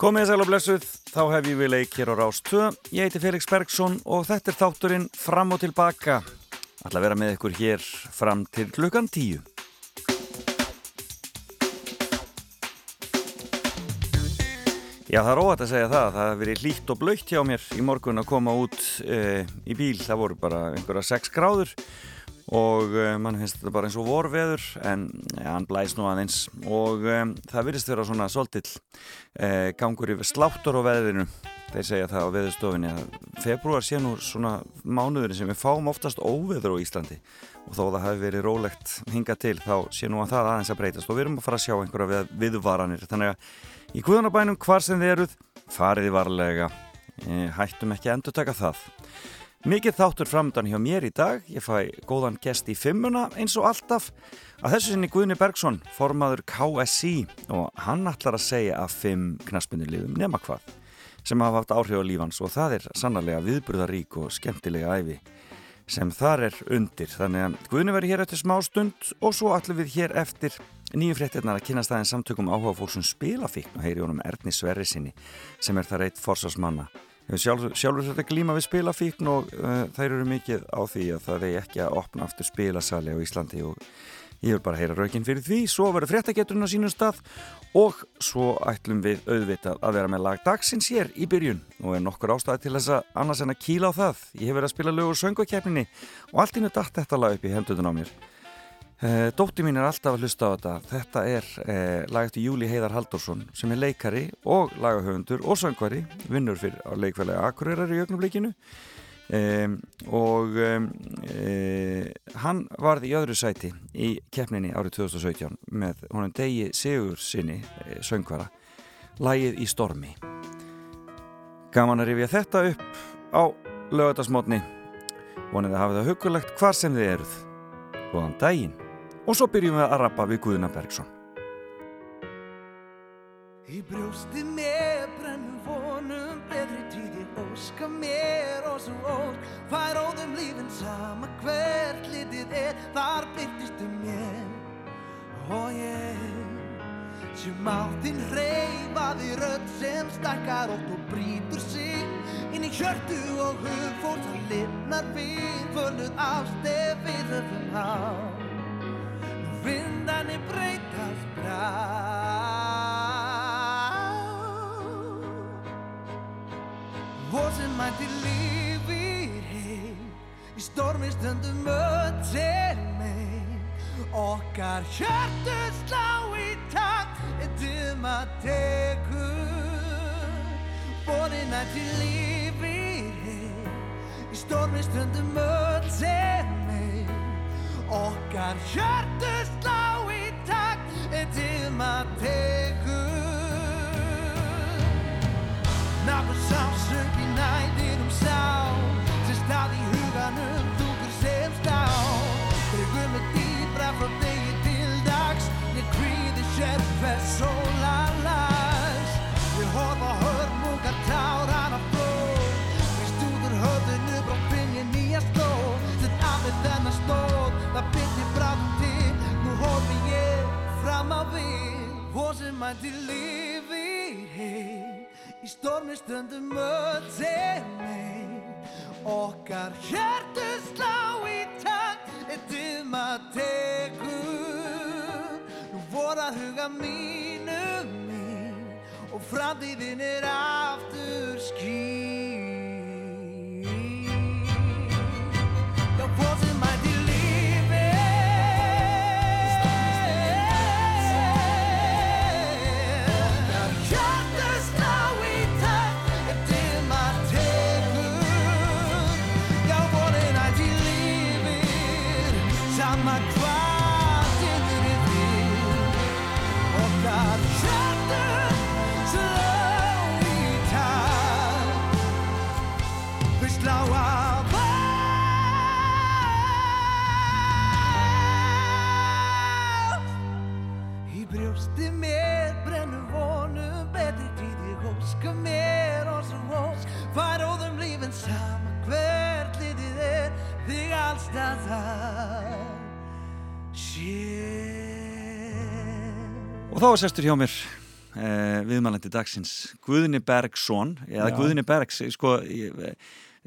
Komið sæl og blessuð, þá hef ég við leik hér á Rás 2. Ég heiti Felix Bergsson og þetta er þátturinn Fram og Tilbaka. Að vera með ykkur hér fram til klukkan 10. Já, það er óhætt að segja það. Það hefur verið hlýtt og blöytt hjá mér í morgun að koma út e, í bíl. Það voru bara einhverja 6 gráður og e, mann finnst þetta bara eins og vorveður en ja, hann blæst nú aðeins. Og e, það virðist vera svona svolítill gangur yfir sláttur á veðinu. Þeir segja það á veðustofinni að februar sé nú svona mánuðurinn sem við fáum oftast óveður á Íslandi. Og þó það hafi verið rólegt hinga til þá sé nú að það aðeins að breytast. Og við erum að fara að sjá einhverja viðvaranir. Þannig að Í Guðanabænum hvar sem þið eruð, fariði varlega, hættum ekki að endur taka það. Mikið þáttur framdann hjá mér í dag, ég fæ góðan gest í fimmuna eins og alltaf. Að þessu sinni Guðni Bergson, formaður KSI og hann ætlar að segja að fimm knaspunni nema hvað sem hafa haft áhrif á lífans og það er sannarlega viðburðarík og skemmtilega æfi sem þar er undir. Þannig að Guðni verður hér eftir smá stund og svo ætlum við hér eftir Nýju fréttirnar að kynast aðeins samtökum áhuga fólksum spilafíkn og heyri honum Erni Sverri sinni sem er það reitt forsvarsmanna. Sjálfur, sjálfur þetta glíma við spilafíkn og uh, þær eru mikið á því að það er ekki að opna aftur spilasali á Íslandi og ég vil bara heyra raukinn fyrir því. Svo verður fréttageturinn á sínum stað og svo ætlum við auðvitað að vera með lag dagsins hér í byrjun og er nokkur ástæði til þess að annars en að kýla á það. Ég hef verið að spila lögur söngvakefninni og allt innu dætt þetta lag upp í hendutun á mér. Uh, Dótti mín er alltaf að hlusta á þetta. Þetta er uh, lag eftir Júli Heiðar Haldursson sem er leikari og lagahöfundur og söngvari, vinnur fyrir á leikfælega Akureyrar í ögnublikinu um, og uh, hann varði í öðru sæti í keppninni árið 2017 með honum Degi Sigur sinni söngvara, lagið í stormi. Gaman að rifja þetta upp á lögadagsmótni vonið að hafa það hugulegt hvar sem þið eruð. Góðan daginn og svo byrjum við að rappa við Guðuna Bergson. Í brjósti mér brennum vonum betri tíði óska mér og svo ósk fær óðum lífin sama hvert litið er þar byrtistu mér og ég sem áttinn reyfaði rödd sem stakkar ótt og brítur sig inn í hjörtu og hug fór það lifnar við fölnuð ástef við höfum há vindanir breytast brá og sem mætti lífið heim í stormi stundum öll til mig okkar hjörtu slá í takt eitthum að tekur borin mætti lífið heim í stormi stundum öll til mig Okkar hjörtu slá í takt til maður tekur. Nákvæm sásök í næðinum sá og sem mætti lífi í stormi stundum öll til mig okkar hjertu slá í takt eitthum að tekur. Nú voru að huga mínu mín og framtíðin er aftur skýr og þá er sestur hjá mér eh, viðmælandi dagsins Guðni Bergsson eða Já. Guðni Bergs sko, ég,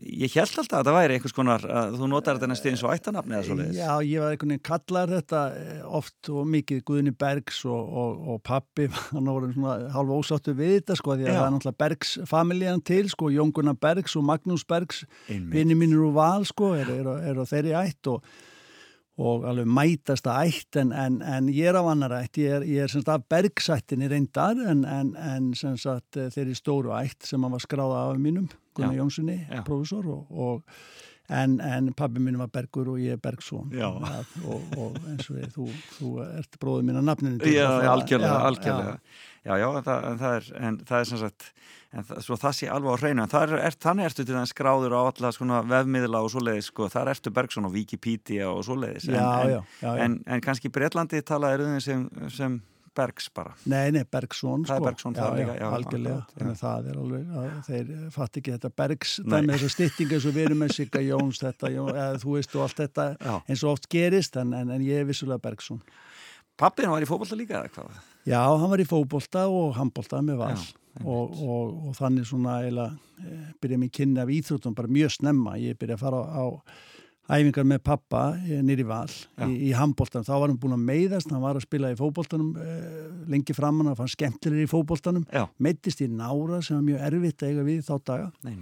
ég held alltaf að það væri einhvers konar að þú notar þetta næstu eins og ættanafni eða svoleiðis Já, ég var einhvern veginn kallar þetta eh, oft og mikið Guðni Bergs og, og, og pappi, hann voru svona hálfa ósáttu við þetta sko, því að Já. það er náttúrulega Bergs familjan til sko, Jón Gunnar Bergs og Magnús Bergs vinni mínur úr val sko, er, er, er á þeirri ætt og, og alveg mætasta ætt en, en, en ég er á annar ætt, ég er, ég er semst af Bergsættinni reyndar en, en, en sem sagt eh, þeirri stóru ætt sem hann var skráða af mínum, Gunnar Já. Jónssoni, Já. prófessor og, og En, en pabbi minn var Bergur og ég er Bergsson. Að, og, og eins og ég, þú, þú ert bróðið mín að nafninu Já, algjörlega, algjörlega. Já, já, en það, en það er, en það er sem sagt, en það, svo það sé alveg á hreinu, en það er, er, þannig ertu til þess skráður á alla svona vefmiðla og svoleiðis, sko, þar ertu Bergson og Wikipedia og svoleiðis, en, Já, en, já, já, já. En, kannski Breitlandi talaður um sem, sem Bergs bara. Nei, nei, Bergsson Það er sko. Bergsson, það líka, já, algjörlega, þannig að það er alveg að þeir fatt ekki þetta Bergs dæmi þessar styttingar sem við erum með Sigga Jóns þetta, Jón, eða, þú veist og allt þetta eins og oft gerist en, en, en ég er vissulega Bergsson Pappin var í fótbolta líka eða hvað? Já, hann var í fótbolta og handbolta með val. Já, og, og, og þannig svona eiginlega e, byrja mér kynni af íþróttum bara mjög snemma, ég byrja að fara á, á æfingar með pappa nýri val Já. í, í handboltan, þá var hann búin að meiðast hann var að spila í fótboltanum e, lengi framann, hann fann skemmtilegir í fótboltanum. Já, meittist í nára sem var mjög erfitt að eiga við þá daga, nei,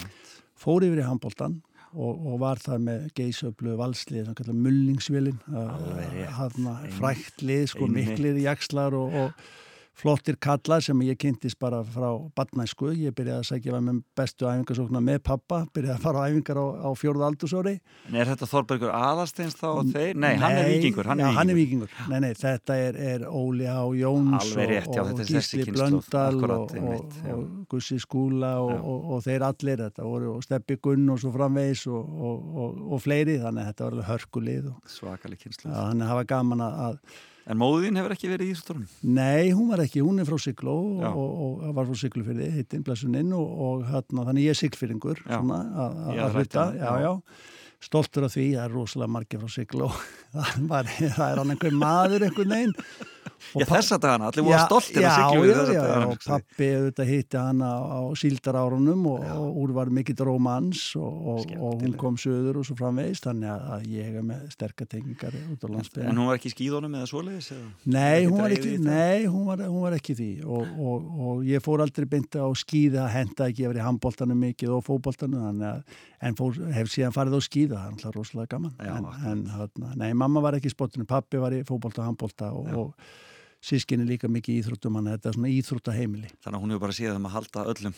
fór yfir í handboltan og, og var þar með geysöflu valslið sem kallar mullingsvélin Alveg rétt. hann Einmitt. frækt lið, sko miklir jakslar og, og flottir kallar sem ég kynntist bara frá badnæsku, ég byrjaði að segja með bestu æfingarsóknar með pappa byrjaði að fara á æfingar á, á fjórða aldursári En er þetta Þorbergur aðalsteins þá og þeir? Nei, hann er vikingur, hann já, er hann er vikingur. vikingur. Nei, nei, þetta er, er Óli Á Jóns rétt, já, og, Gísli Blöndal akkúrat, og, og, og Gussi Skúla og, og, og þeir allir þetta og Steppi Gunn og svo framvegis og, og, og fleiri, þannig að þetta var alveg hörkulið Svakalig kynslu. þannig að hafa gaman að En móðin hefur ekki verið í Íslandurinn? Nei, hún var ekki, hún er frá Sigló og, og, og var frá Siglufyrði, hittinn, blessuninn og, og hérna, þannig ég er Siglfyrringur að, hluta, já, já. stoltur af því, það er rosalega margir frá Sigló var, það er hann einhver maður einhvern veginn. Já, þessa dagana, allir voru stoltir að já, siglu já, já, dagana. og pappi auðvitað hitti hana á síldarárunum og, og úr var mikill rómans og, og, og hún kom söður og svo framvegist þannig að, að ég er með sterkar tengingar út á landsbygðin En hún var ekki í skíðunum eða svoleiðis? Nei, hún var ekki, nei hún, var, hún var ekki því. Og, og, og ég fór aldrei beint á skíða að henda ekki að vera í handbóltanum mikið og að, en fór, hef síðan farið á skíða það er alltaf rosalega gaman. Já, en, en, hana, nei, mamma var ekki í sportinu, pappi var í fótbólta og handbólta og, og sískinni líka mikið í íþróttum hann þetta er svona íþrótta heimili Þannig að hún hefur bara séð um að halda öllum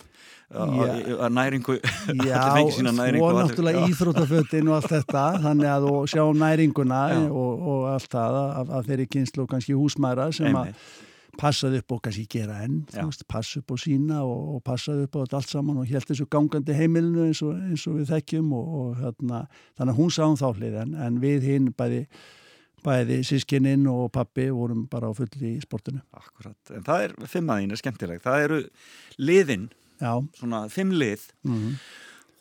að næringu Já, og náttúrulega íþróttafötin og allt þetta þannig að og sjá um næringuna og, og allt það að, að þeirri kynslu kannski húsmæra sem að. Passaði upp og kannski gera enn Já. þú veist, passa upp á sína og, og passaði upp á allt saman og held þessu gangandi heimilinu eins og, eins og við þekkjum og, og hérna, þannig að hún sá um þá hlið en, en við hinn bæði bæði sískininn og pappi vorum bara á fulli í sportinu. Akkurat, en það er fimmaðín er skemmtileg. Það eru liðin, Já, svona fimm lið. Mm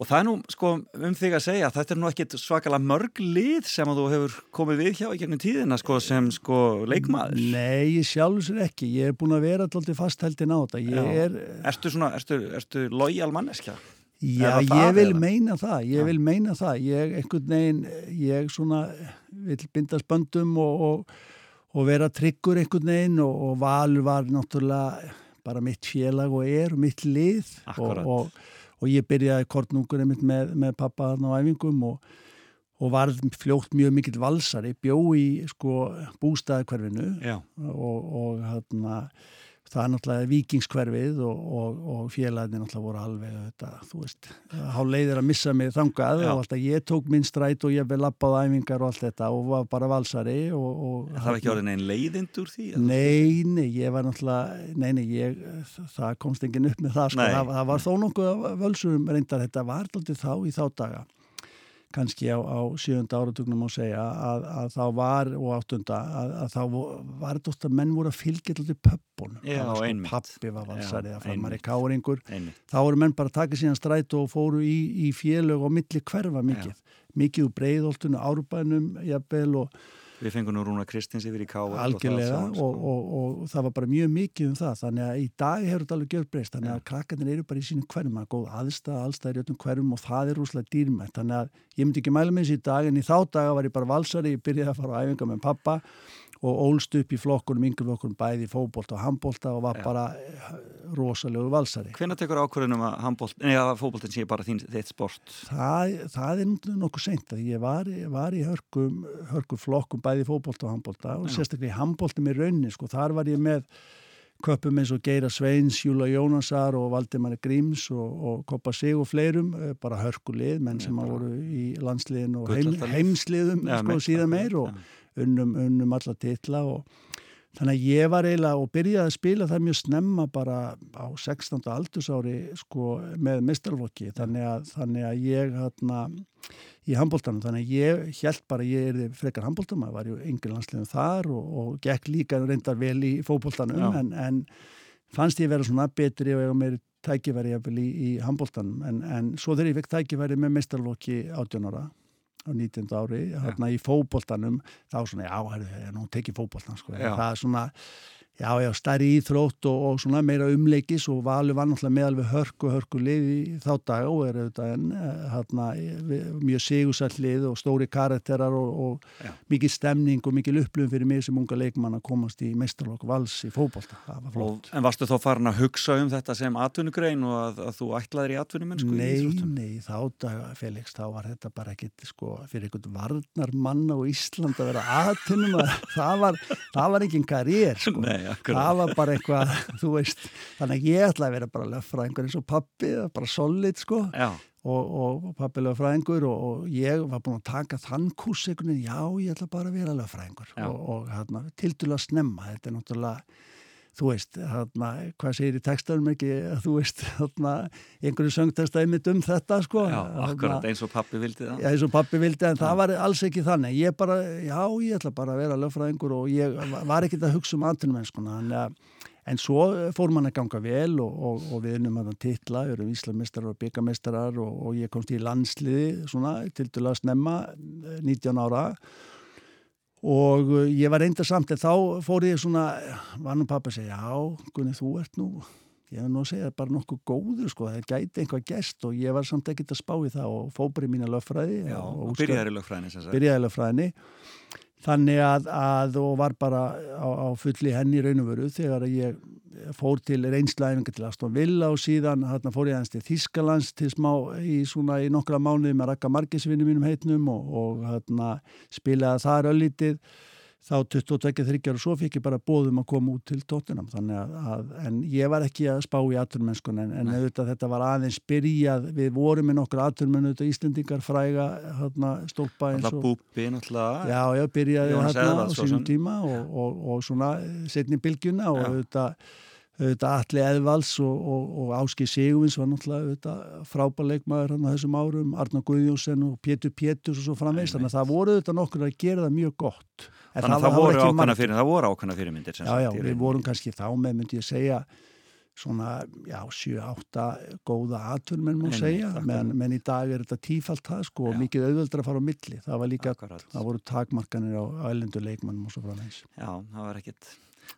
og það er nú sko um þig að segja þetta er nú ekkit svakalega mörg lið sem að þú hefur komið við hjá í gegnum tíðina sko sem sko leikmaður Nei, sér ekki ég er búin að vera alltaf fastheldin á þetta er, Ertu svona, ertu, ertu lojal manneskja? Já, ég vil eða? meina það, ég Já. vil meina það, ég einhvern veginn, ég svona vil binda spöndum og, og, og vera tryggur einhvern veginn og, og Valur var náttúrulega bara mitt félag og er mitt lið og, Akkúrat. Og, ég byrjaði kortnungur einmitt með, með pappa þarna á æfingum og, og varð fljótt mjög mikill valsari, bjó í sko bústæðakverfinu Já, og, og hérna, það er náttúrulega vikingskverfið og, og, og félagarnir náttúrulega voru alveg þetta, þú veist, há leiðir að missa mig þangað Já. og alltaf ég tók minn stræt og ég vel lappaði æfingar og allt þetta og var bara valsari og, og það var ekki orðin einn leiðind úr því? eða? Nei, nei, ég var náttúrulega, nei, nei, ég, það komst enginn upp með það, sko, það, það var þó nokkuð völsum reyndar, þetta var alltaf þá í þá daga, kannski á, á sjönda áratugnum að segja að, að þá var, og áttunda, að, að þá var þetta oft að menn voru að fylgja alltaf pöppunum, Já, einmitt. pappi var valsari, Já, það framar í káringur, þá voru menn bara að taka síðan stræt og fóru í, í félög og milli hverfa mikið, mikið úr breiðoltunu, árbænum, jafnvel og Við fengum nú Rúna Kristins yfir í Káa algjörlega og, og, og, og það var bara mjög mikið um það þannig að í dag hefur þetta alveg gjörð breyst þannig að krakkarnir eru bara í sínum hverjum er góð aðstæða, allstæðir í öllum hverjum og það er rúslega dýrmætt þannig að ég myndi ekki mæla með þessi í dag en í þá daga var ég bara valsari, ég byrjaði að fara á æfinga með pappa og ólst upp í flokkunum, yngri flokkunum bæði fókbólta og handbólta og var Já. bara eh, rosalegu valsari Hvenær tekur ákvörðunum að, fótboltin sé bara þín, þitt sport? Það, það er nokkuð seint að ég var, var í hörkum, hörkum flokkum bæði fótbolta og handbolta og Já. sérstaklega í handbolti með raunni sko, þar var ég með köpum eins og Geira Sveins, Júla Jónasar og Valdimari Gríms og, og Koppa Sig og fleirum, eh, bara hörkulið menn sem að voru í landsliðin og heim, heimsliðum Já, sko, síðan meir og unnum, unnum alla titla og þannig að ég var eiginlega og byrjaði að spila það mjög snemma bara á 16. aldursári sko með mistarflokki þannig að, þannig að ég hérna í handbóltanum, þannig að ég held bara ég er frekar handbóltum, að var ju yngri landsliðum þar og, og gekk líka reyndar vel í fótbóltanum Já. en, en fannst ég vera svona betri og ég var meiri tækifæri í, í handbóltanum en, en svo þegar ég fekk tækifæri með mistarflokki 18 ára á 19. ári, hérna í fótboltanum þá svona, já, ég nú tekið fótboltan sko, það er svona já, já, stærri íþrótt og, og svona meira umleikis og Valur var náttúrulega með alveg hörku, hörku lið í þá dag og er auðvitað en hérna, mjög sigursall lið og stóri karakterar og, og mikið stemning og mikið upplöfum fyrir mig sem unga leikmann að komast í meistarlokk vals í fótbolta, það var flott En varstu þá farin að hugsa um þetta sem atvinnugrein og að, að þú ætlaðir í atvinnumennsku? í Nei, íþróttum? nei, þá daga, Felix, þá var þetta bara ekkit, sko, fyrir einhvern varnar mann á Ísland að vera að það var, það var engin karriér, sko. Nei. Það var bara eitthvað, þú veist, þannig að ég ætlaði að vera bara löffræðingur eins og pappi, bara solid, sko, Já, og, og pappi löffræðingur og, og ég var búin að taka þann kurs einhvern veginn, já, ég ætla bara að vera löffræðingur Já. og, og hérna, tildulega snemma, þetta er náttúrulega, þú veist, hérna, hvað segir í textanum ekki, þú veist, hérna, einhverju söngtextaði mitt um þetta, sko. já, Þarna- akkurat eins og pappi vildi það. Já, eins og pappi vildi, en það var alls ekki þannig. Ég bara, já, ég ætla bara að vera lögfræðingur og ég var ekkit að hugsa um atvinnumennskuna. En, en svo fór mann að ganga vel og, og, og við unnum að það titla, við erum íslamistrar og byggamistrar og, og ég komst í landsliði svona til dæla snemma, eh, 19 ára og uh, ég var reynda samt en þá fór ég svona, var nú pappa að segja, já, Gunni, þú ert nú ég hef nú að segja bara nokkuð góður sko, það gæti einhvað gest og ég var samt ekkert að spá í það og fóbrið mína löffræði Já, og, og sem sagt. byrjaði löffræðinni þannig að, að og var bara á, á fulli henni í raun og veru þegar ég fór til reynslæfinga til Aston Villa og síðan fór ég aðeins til Þískalands til smá í svona í nokkra mánuði með rakka margisvinni mínum heitnum og, og hérna spilaði þar öllítið þá 22-30 og svo fikk ég bara bóðum að koma út til tóttunum þannig að, að en ég var ekki að spá í atvinnumennskun en, en auðvitað þetta var aðeins byrjað. Við vorum með nokkur atvinnumenn auðvitað Íslendingar fræga hérna, stólpa eins og búpi. Já, já, byrjaði hérna á sínum tíma og, og, og svona setni bylgjuna og auðvitað, auðvitað Atli Eðvals og, og, og Áski Sigurvins var náttúrulega auðvitað frábæleikmaður hann á þessum árum, Arna Guðjónsson og Pétur Péturs og svo framvegist, þannig að það voru auðvitað nokkur að gera það mjög gott. En Þannig að það var voru ákvæmna fyrir, það voru ákvæmna fyrirmyndir Já, já, við vorum kannski þá með, myndi ég segja, svona, já, 7-8 góða atvinnumenn má Einmitt, segja, menn, menn í dag er þetta tífalt það, sko, og mikið auðveldra að fara á milli. Það var líka, Akkurat. það voru takmarkanir á, á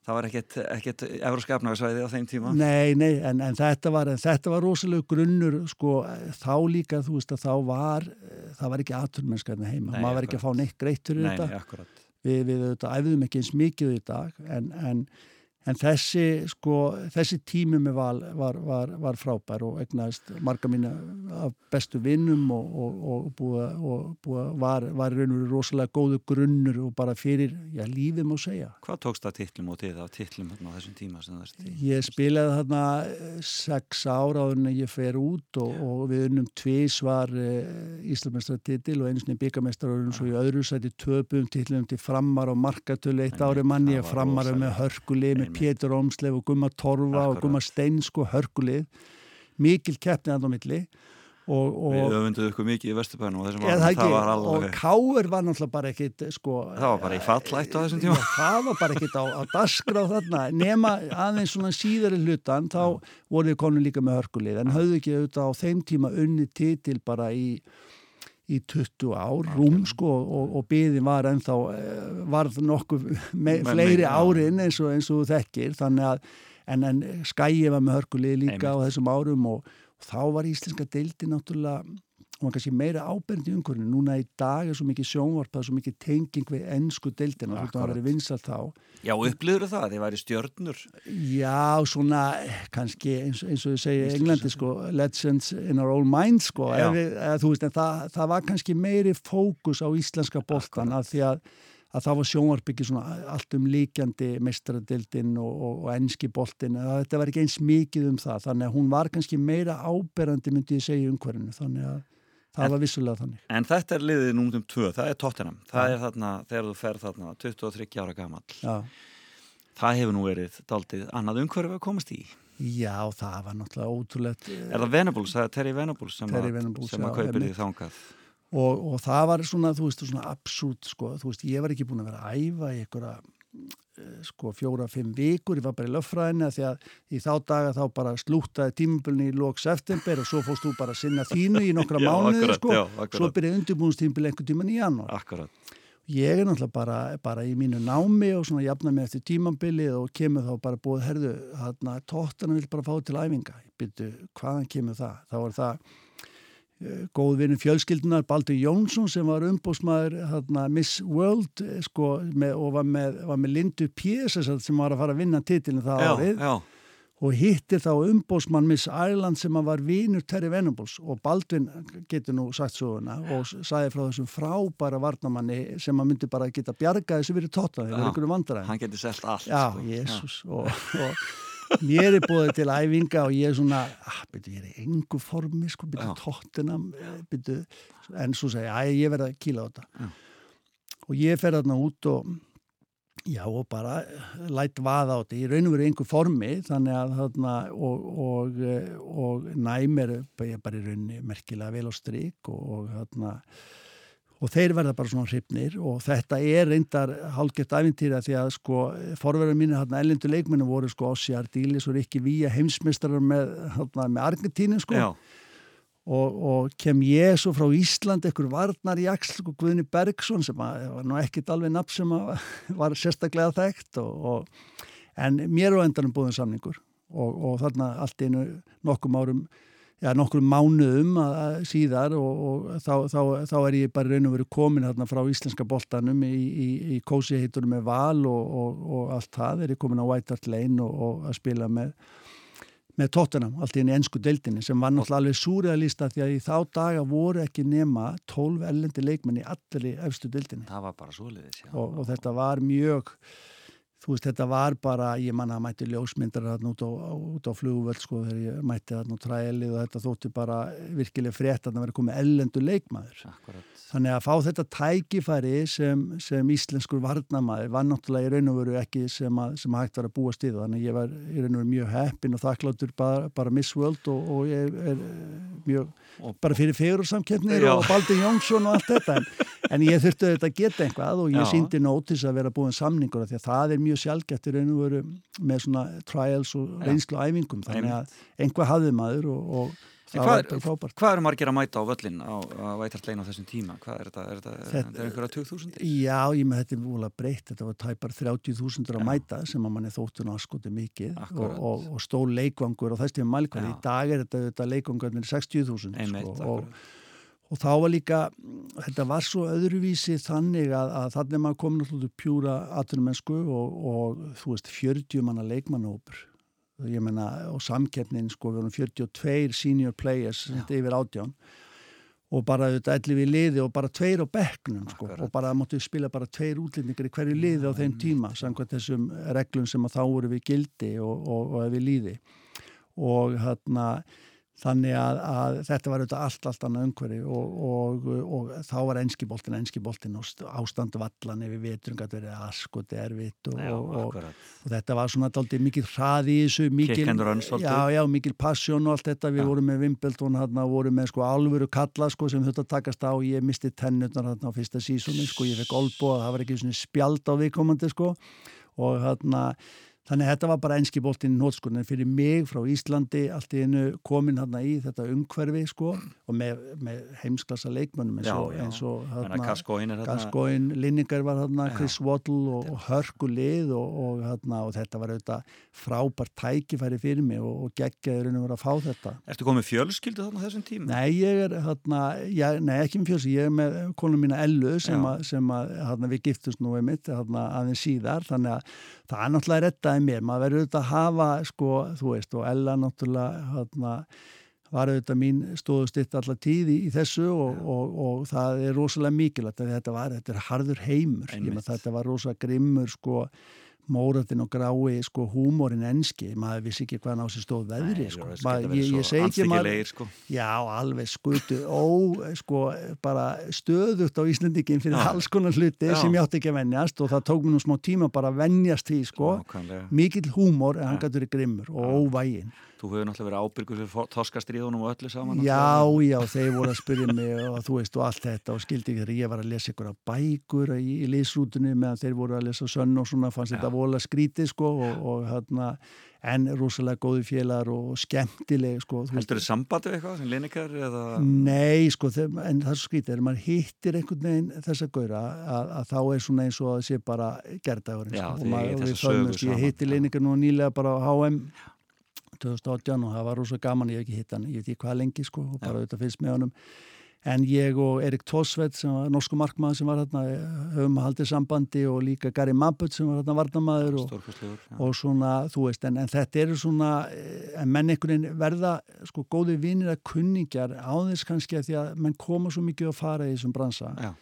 það var ekkit Evróska efnagasvæði á þeim tíma. Nei, nei, en, en þetta var en þetta var rosalega grunnur sko, þá líka, þú veist að þá var það var ekki aturmennskarni heima Nei, maður var ekki að fá neitt greitt fyrir Nei, þetta nei, akkurat. við, við auðvitað æfðum ekki eins mikið í dag en, en, en þessi sko, þessi tími með val var, var, var frábær og egnaðist marga mína af bestu vinnum og, og, og búa, og búa var, var raun og veru rosalega góðu grunnur og bara fyrir, já, lífið má segja Hvað tókst það titlum og þið á titlum hérna á þessum tíma sem það er til? Ég spilaði þarna eh, sex ára áður en ég fer út og, og við unnum tvís var uh, Íslamestartitil og einu sinni byggamestar og svo í öðru sæti töpum titlum til frammar og markatölu eitt ári manni, frammar rosalegt. með hörkulið með. Pétur Ómsleif og Gumma Torfa og Akkurat. Gumma Stein sko hörkulið. Mikil keppni að á milli. Og, og Við öfunduðu ykkur mikið í Vesturbænum og þessum árum, það, var ekki, og alveg, Káur var náttúrulega bara ekkit sko, það var bara í fallætt á þessum tíma. Það var bara ekkit á, á dasgrá þarna. Nema aðeins svona síðari hlutan þá voru við konum líka með hörkulið. En höfðu ekki auðvitað á þeim tíma unni titil bara í í 20 ár, rúm sko og, og byðin var ennþá eh, varð nokkuð me, fleiri árin eins og, eins og þekkir þannig að en, en skæði var með hörkulið líka Einmitt. á þessum árum og, og þá var íslenska deildi náttúrulega var kannski meira ábernd í umhverfinu. Núna í dag er svo mikið sjónvarpað svo mikið tenging við ennsku deildina þú veist að það verið vinsalt þá. Já, upplýður það, þið væri stjörnur? Já, svona kannski eins, eins og þið segja í Englandi sko, legends in our own minds sko, við, eða, veist, það, það var kannski meiri fókus á íslenska boltan af því að, að það var sjónvarpikið svona allt um líkjandi mestradildin og, og, og ennski boltin þetta var ekki eins mikið um það þannig að hún var kannski meira áberandi myndi ég segja umhverfinu þannig að Það en, var vissulega þannig. En þetta er liðið númum um tvö, það er Tottenham. Það ja. er þarna, þegar þú fer þarna 23 ára gammal. Já. Það hefur nú verið daldið annað umhverfið að komast í. Já, það var náttúrulega ótrúlegt. Er það Venables, það er Terry Venables sem, Venables, sem að kaupir því þángað. Og, og það var svona, þú veist, svona absúrt, sko, þú veist, ég var ekki búin að vera að æfa í einhverja sko fjóra-fimm vikur, ég var bara í löffræðinu því að í þá daga þá bara slútaði tímubölni í lóks eftirber og svo fóst þú bara að sinna þínu í nokkra mánuði sko, já, svo byrjaði undirbúinstímbil einhvern tíman í janúar. Akkurat. Ég er náttúrulega bara, bara í mínu námi og svona jafna mig eftir tímambilið og kemur þá bara búið, herðu, hérna tóttan vil bara fá til æfinga. Byrju, hvaðan kemur það? Þá er það Eh, góð vinnu fjölskyldunar Baldur Jónsson sem var umbósmaður hérna, Miss World eh, sko, með, og var með, var með Lindu Pies sem var að fara að vinna titilin það já, árið. já. og hittir þá umbósmann Miss Ireland sem var vinur Terry Venables. Og Baldvin getur nú sagt svoðuna og sagði frá þessum frábæra varnamanni sem að myndi bara geta bjargaði sem verið tótt að það, er einhverju vandræði hann getur selgt allt Já, sko. Jésús og, og mér er búið til æfinga og ég er svona ah, byrju, ég er í engu formi sko, byrju, tóttina byrju, en svo segja, að ég verða að kýla á þetta. Og ég fer þarna út og já og bara lætt vaða á þetta, ég raun og verið engu formi þannig að þarna og, og, og næmir ég bara í raunni merkilega vel á stryk og, og þarna og þeir verða bara svona hrifnir og þetta er reyndar hálfgett æfintýra því að sko forverðar mínu hérna ellendu leikmennu voru sko Ossi Ardílis og Rikki Víja heimsmeistarar með, hérna, með Argentínu sko. Og, og kem ég svo frá Ísland ekkur varnar í Axl og Guðni Bergson sem að, var nú ekkit alveg nafn sem var sérstaklega þekkt og, og, en mér og endanum búðum samningur og þarna allt einu nokkum árum ja, nokkur mánuðum síðar og, og þá, þá, þá er ég bara raun og veru komin hérna frá íslenska boltanum í, í, í kósiheitunum með val og, og, og allt það er ég komin á White Hart Lane og að spila með með tóttunum, allt í enni ennsku deildinni sem var náttúrulega alveg súriðalista því að í þá daga voru ekki nema 12 ellendi leikmenn í allir efstu deildinni. Það var bara súliðis, já. Og, og þetta var mjög þú veist, þetta var bara, ég manna að mæti ljósmyndar hérna út á, á flugvöld sko þegar ég mæti hérna á træli og þetta þótti bara virkilega frétt að það verið komið ellendu leikmaður. Akkurat. Þannig að fá þetta tækifæri sem, sem íslenskur varnamæður var náttúrulega í raun og veru ekki sem, að, sem hægt var að búa stíð þannig að ég var í raun og veru mjög heppin og þakkláttur bara, bara Miss World og, og ég er mjög og, bara fyrir fegursamkennir og Baldur Jónsson og allt þetta en, en ég þurfti að geta einhvað og ég síndi nótis að vera búin samningur því að það er mjög sjálfgætt í raun og veru með svona trials og reynslu æfingum þannig að einhvað hafði maður og, og Hvað er, hvað eru margir að mæta á völlin á, á Vætartlein á þessum tíma? Hvað er þetta? Er þetta, er einhverja 20.000? Já, ég með þetta er múlið breytt. Þetta var tæpar 30.000 að mæta sem að manni þóttun aðskoti mikið og, og, og stól leikvangur og þess tíma mælkvæði. Í dag er þetta, þetta leikvangur með 60.000 sko, og, og þá var líka, þetta var svo öðruvísi þannig að, að þannig að maður kom náttúrulega pjúra aðtunumennsku og þú veist 40 manna leikmannópur ég menna og samkeppnin sko við vorum 42 senior players yfir átján. Og bara þetta elli við liði og bara tveir á bekknum sko og bara móttu spila bara tveir útlýningar í hverju liði á þeim tíma samkvæmt þessum reglum sem að þá voru við gildi og, og, og við líði og hérna Þannig að, að þetta var auðvitað allt, allt annað umhverfi og, og, og þá var enskiboltin, enskiboltin og ástandu vallan veitum að þetta er askot erfitt og, og þetta var svona aldrei mikið hraði í þessu, mikið, já, já, mikið passjón og allt þetta. Við já. vorum með Wimbledon hérna, vorum með sko alvöru kalla sko sem þetta takast á, ég misti tennutnar hérna á fyrsta sísónu sko, ég fekk olbo, það var ekki svona spjald á viðkomandi sko og hérna Þannig að þetta var bara enski bóltinn nótskurinn fyrir mig frá Íslandi allt í einu komin hérna í þetta umhverfi sko og með, með heimsklassa leikmönnum eins og, Já, já. eins og er hérna Gascoigne, Linningar var Já. Chris Waddle og, og Hörku lið og, og, og þetta var auðvitað frábært tækifæri fyrir mig og, geggjaður en að fá þetta. Ertu komið fjölskyldu þarna þessum tíma? Nei, ég er hérna, ég, nei ekki með fjósi, ég er með konum mína Ellu sem, að, sem hérna, við giftust nú einmitt aðeins síðar, þannig að það er náttúrulega rettaði mér, maður verður auðvitað að hafa sko, þú veist, og Ella náttúrulega hérna, var auðvitað mín stóðustitt allar tíð í, þessu og, og, og það er rosalega mikilvægt að þetta var, þetta er harður heimur, þetta var rosalega grimmur sko, móratin og grái sko húmórin enski, maður vissi ekki hvað ná sér stóð veðri sko. Maður- ég, ég segi ekki maður, sko. Já, alveg skutu ó, sko, bara stöðugt á Íslandingin fyrir Já. alls konar hluti Já. sem ég átti ekki að venjast og það tók mér nú smá tíma bara að venjast því, sko mikill húmor en hann gætur verið grimmur og óvægin Þú hefur náttúrulega verið ábyrgur fyrir þoskastriðunum og öllu saman. Já, já, þeir voru að spyrja mig og þú veist og allt þetta og skildi ekki þegar ég var að lesa ykkur af bækur í, í liðsrútunni meðan þeir voru að lesa sönn og svona fannst Já. þetta vola skrítið sko og, og hérna en rosalega góði félagar og skemmtileg sko. Heldur þið sambandi eitthvað sem linikar eða... Nei, sko, þeim, en það er svo skrítið, þegar maður hittir einhvern veginn gauðra að, að þá er svona eins og að sé bara gerðdagurinn, Já, sko, og maður, 2018 og það var rosa gaman, ég hef ekki hitt hann, ég veit ekki hvað lengi, sko, og bara auðvitað fyrst með honum, en ég og Erik Tósveit sem var norsku markmaður sem var hérna, höfum haldið sambandi og líka Gary Mabbut sem var hérna varnamaður og og svona, þú veist, en, en þetta eru svona, en menn einhvern veginn verða sko góði vinir að kunningjar á þess kannski að því að menn koma svo mikið að fara í þessum bransa. Já.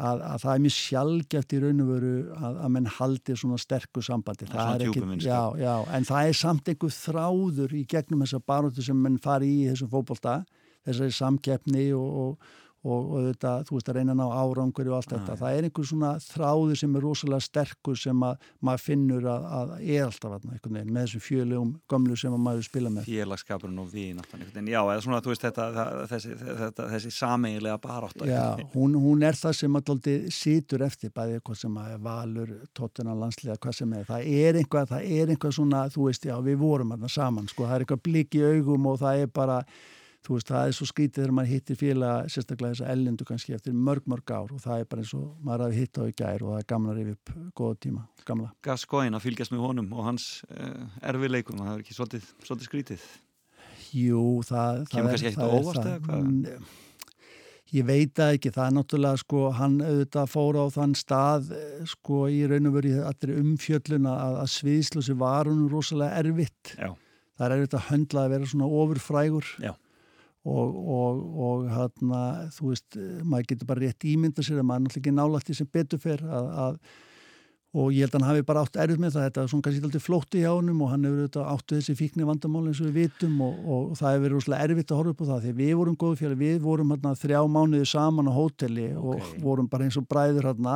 Að, að það er mjög sjálfgeft í raun og veru að, að menn haldi svona sterku sambandi Það er ekkit- djúpum vinskap. já, já, en það er samt einhver þráður í gegnum þessa baróttu sem menn fari í þessum fótbolta þessari samkeppni og, og og, og þetta, þú veist að reyna að ná árangur og allt þetta, já. það er einhver svona þráður sem er rosalega sterkur sem að maður finnur að, að er alltaf einhvern veginn með þessum fjölegum gömlu sem að maður spila með Félagskapurinn og við náttúrulega. Já, eða svona, þú veist, þetta, það, þessi, þetta, þessi sameigilega barátta. Já, hún, hún er það sem að dálítið situr eftir bæði eitthvað sem að valur, tóttuna landsliða, hvað sem er. Það er einhvað, það er einhvað svona, þú veist, já, við vorum þarna saman, sko, það er eitthvað blik í augum og það er bara, þú veist, það er svo skítið þegar maður hittir félag, sérstaklega þess að ellendu kannski eftir mörg, mörg ár og það er bara eins og maður hafi hitt á í gær og það er gamla að rifja upp góða tíma, gamla. Gascoigne að fylgjast með honum og hans uh, erfileikum, það er ekki svolítið, svolítið skrítið. Jú, það, það Kemur kannski ekkert það á óvart það. eða hvað? Ég veit það ekki, það er náttúrulega sko, hann auðvitað fór á þann stað eh, sko í raun og veru í allir umfjöllun að, að sviðslösi var hún rosalega erfitt. Já. Það er erfitt að höndla að vera svona ofurfrægur Já. Og, og, og hérna, þú veist, maður getur bara rétt ímynda sér að maður er náttúrulega ekki nálægt því sem betur fer að, að og ég held að hann hafi bara átt erfið með það. Þetta er svona kannski alltaf flótti hjá honum og hann hefur auðvitað áttu þessi fíkni vandamál eins og við vitum og, og það hefur verið rosalega erfitt að horfa upp á það. Því við vorum góðu félag, við vorum hérna þrjá mánuði saman á hóteli og Ok. vorum bara eins og bræður hérna.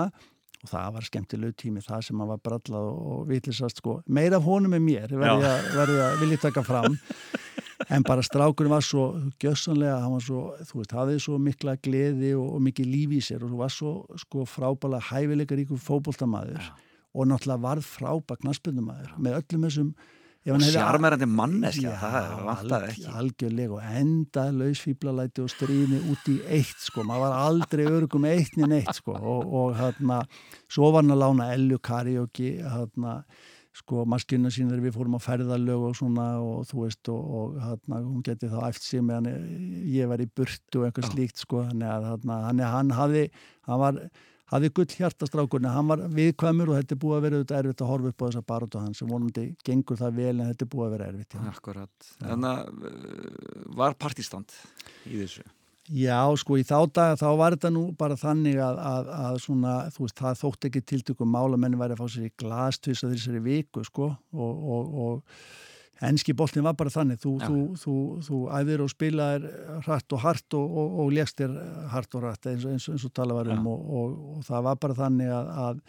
Og það var skemmtilegu tími, það sem hann var brallað og, og vitlisast sko, meira af honum en mér verði að vilja taka fram en bara strákurinn var svo gjössanlega, hann var svo, þú veist, hafið svo mikla gleði og, og mikið lífi í sér og svo var svo sko frábæla hæfileika ríkur fótboltamaður og náttúrulega varð frábæk knaspundumæður með öllum þessum sjarmerandi manneskja, Já, það vantaði alg- ekki. algjörlega og enda lausfíblalæti og stríðni út í eitt sko, maður var aldrei örugum eitt niður neitt sko og, og hérna, svo var hann að lána Elju karaoke hérna sko maskina sín þegar við fórum að ferðalög og svona og þú veist og, og hérna, hún geti þá æft sig meðan ég var í burtu og eitthvað slíkt sko þannig að hann, hann hafði hann var, hafði gull hjartastrákurinn hann var viðkvæmur og þetta er búið að vera auðvitað erfitt að horfa upp á þessa baróttu hans sem vonandi gengur það vel en þetta er búið að vera erfitt. Akkurat. Þannig að uh, var partistand í þessu. Já, sko, í þá daga þá var þetta nú bara þannig að, að, að svona, þú veist, það þótt ekki tiltökum mála menni væri að fá sér í glastvis að þessari viku, sko, og, og, og enski boltin var bara þannig, þú, Já. þú, þú, þú æðir og spilaðir hratt og hart og, og, og legstir hart og hratt eins, eins, eins og tala var um Já. og, og, og það var bara þannig að, að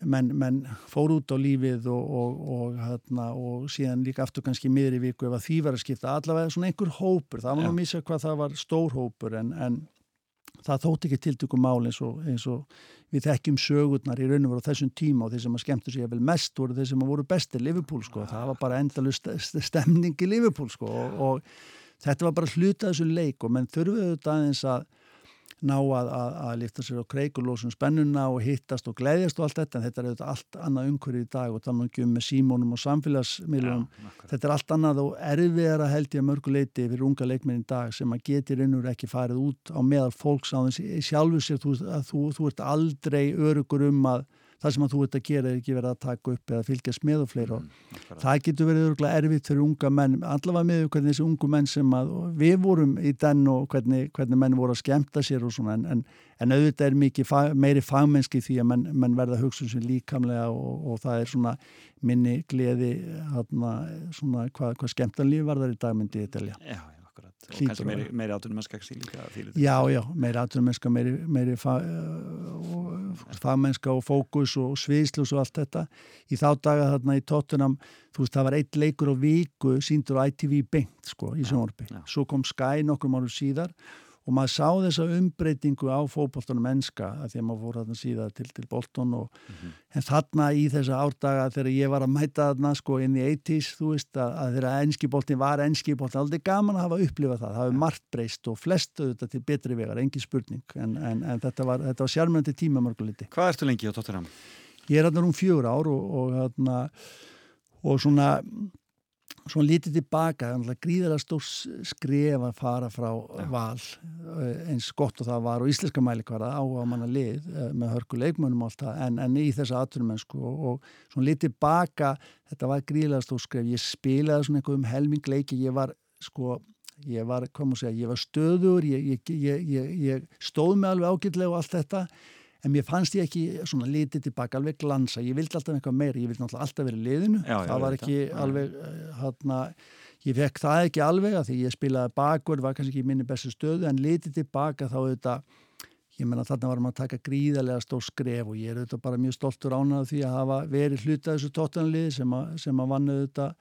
menn, menn fór út á lífið og, og, og, hérna, og síðan líka aftur kannski miðri viku ef að því var að skipta. Allavega svona einhver hópur, það var nú að missa hvað það var stór hópur en, en það þótt ekki tiltökum mál eins og, eins og við þekkjum sögurnar í raun og veru á þessum tíma og þeir sem að skemmtu sig vel mest voru þeir sem að voru bestir Liverpool sko, það var bara endalust stemning í Liverpool sko og, og þetta var bara hluta þessu leik og menn þurfuðu þetta aðeins að ná að, að, að lifta sér á kreik og lósum spennuna og hittast og gleyðjast og allt þetta en þetta er auðvitað allt annað umhverju í dag og þannig ekki um með símónum og samfélagsmiðlum þetta er allt annað og erfiðara held ég að mörguleiti fyrir unga leikminn í dag sem að getur innur ekki farið út á meðal fólks á þessi sjálfu sér. Þú, þú, þú ert aldrei örugur um að það sem að þú ert að gera er ekki verið að taka upp eða fylgjast með og fleira. Mm, og það getur verið örgulega erfitt fyrir unga menn allavega með hvernig þessi ungu menn sem að við vorum í den og hvernig, hvernig menn voru að skemta sér og svona en, en, en auðvitað er mikið fag, meiri fagmennski því að menn, menn verða hugsun um sem líkamlega og, og það er svona minni gleði hana, svona hvað, hvað skemtanlíf var þar í dag myndi ég telja. Já, já og kannski meiri, meiri átunumennska Já, já, meiri átunumennska meiri, meiri fagmennska og fókus og sviðslus og allt þetta. Í þá daga þarna í tóttunam þú veist, það var eitt leikur á viku síndur á ITV Bengt, sko, í Sjónvarpi. svo kom Sky nokkur mánu síðar og maður sá þessa umbreytingu á fókbóltunum ennska að því að maður fór þarna síðan til, til Bolton og mm -hmm. en þarna í þessa árdaga þegar ég var að mæta þarna sko inn í 80's þú veist að, að þegar ennskibóltin var ennskibóltin, aldrei gaman að hafa upplifað það það hefur margt breyst og flest auðvitað til betri vegar, engi spurning en, en, en þetta var, var sjármjöndi tíma mörguliti Hvað ertu lengi á Tottenham? Ég er hérna um fjör ár og, og, og, og svona Svo lítið tilbaka, gríðilega stór skref að fara frá Já. val eh, eins gott og það var og íslenska mælikvara á að manna lið eh, með hörku leikmönum alltaf en, en í þessa aðturumennsku og, og svo lítið tilbaka, þetta var gríðilega stór skref, ég spilaði svona eitthvað um helming leiki, ég var sko, ég var, hvað múið segja, ég var stöður, ég, ég, ég stóð mig alveg ágætlega og allt þetta en mér fannst ég ekki svona litið tilbaka alveg glansa, ég vildi alltaf eitthvað meira ég vildi náttúrulega alltaf verið liðinu. Já, það var ekki það. alveg hana, ég fekk það ekki alveg að því ég spilaði bakur, var kannski ekki minni bestu stöðu en litið tilbaka þá auðvitað ég menna þarna varum að taka gríðarlega stór skref og ég er auðvitað bara mjög stoltur ánað því að hafa verið hluta þessu tóttanlið sem að, sem að vann auðvitað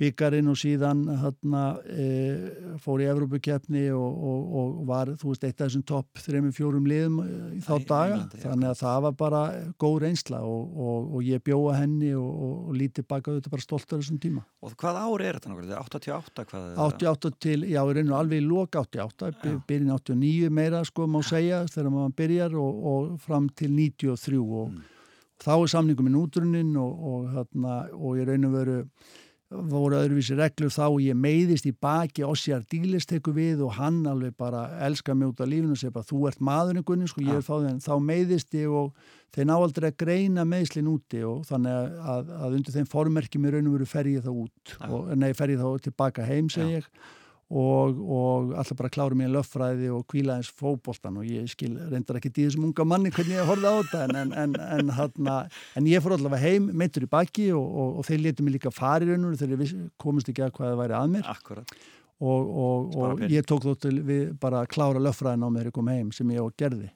byggarinn og síðan hérna, e, fór í Evrópukefni og, og, og var, þú veist, eitt af þessum topp þrejum, fjórum liðum e, í þá Æ, daga Englandi, þannig að það var bara góð reynsla og, og ég bjóða henni og lítið baka auðvitað bara stoltar þessum tíma. Og hvað ári er þetta nákvæmlega? 88? Hvað 88 til, já, ég reynur alveg í lok 88, byrjun 89 meira sko má segja þegar maður byrjar og fram til 93 og mm. þá er samningum í nútrunin og hérna, ég reynur veru voru öðruvísi reglur þá og ég meiðist í baki Ossiar Dílis teku við og hann alveg bara elska mig út af lífinu og segja bara þú ert maðurinn Gunni sko ég er fáðið en þá meiðist ég og þeir ná aldrei að greina meðslinn úti og þannig að, að undir þeim formerkjum í raun og veru fer ég þá út og, nei fer ég þá tilbaka heim seg ég og, og alltaf bara klára mér löffræði og kvíla eins fókbóltan og ég skil reyndar ekki því þessum unga manni hvernig ég horfði á þetta en, en, en, hana, en ég fór allavega heim meitur í baki og, og, og þeir letu mig líka fari raun og þeir komist ekki að hvað það væri að mér. Akkurat. og ég tók þóttu við bara klára löffræðin á mér að koma heim sem ég og gerði.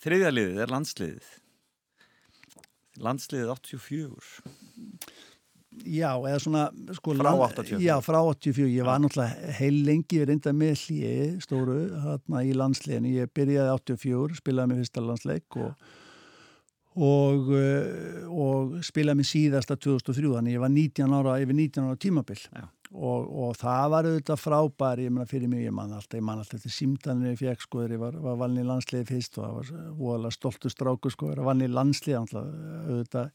Þriðaliðið er landsliðið. Landsliðið 84 Já, eða svona sko, Frá 84 Já, frá 84, ég var náttúrulega heil lengi reynda með hlýi stóru hérna í landsleginu, ég byrjaði 84 spilaði með fyrsta landsleik og, og, eh, og spilaði með síðasta 2003 þannig ég var 19 ára, yfir 19 ára tímabill og, og það var auðvitað frábær, ég menna fyrir mig, ég man alltaf ég man alltaf til símtanir ég fekk sko, ég var, var valin í landslegi fyrst og það var voðalega stoltu stráku sko, ég var valin í landslegi auðvitað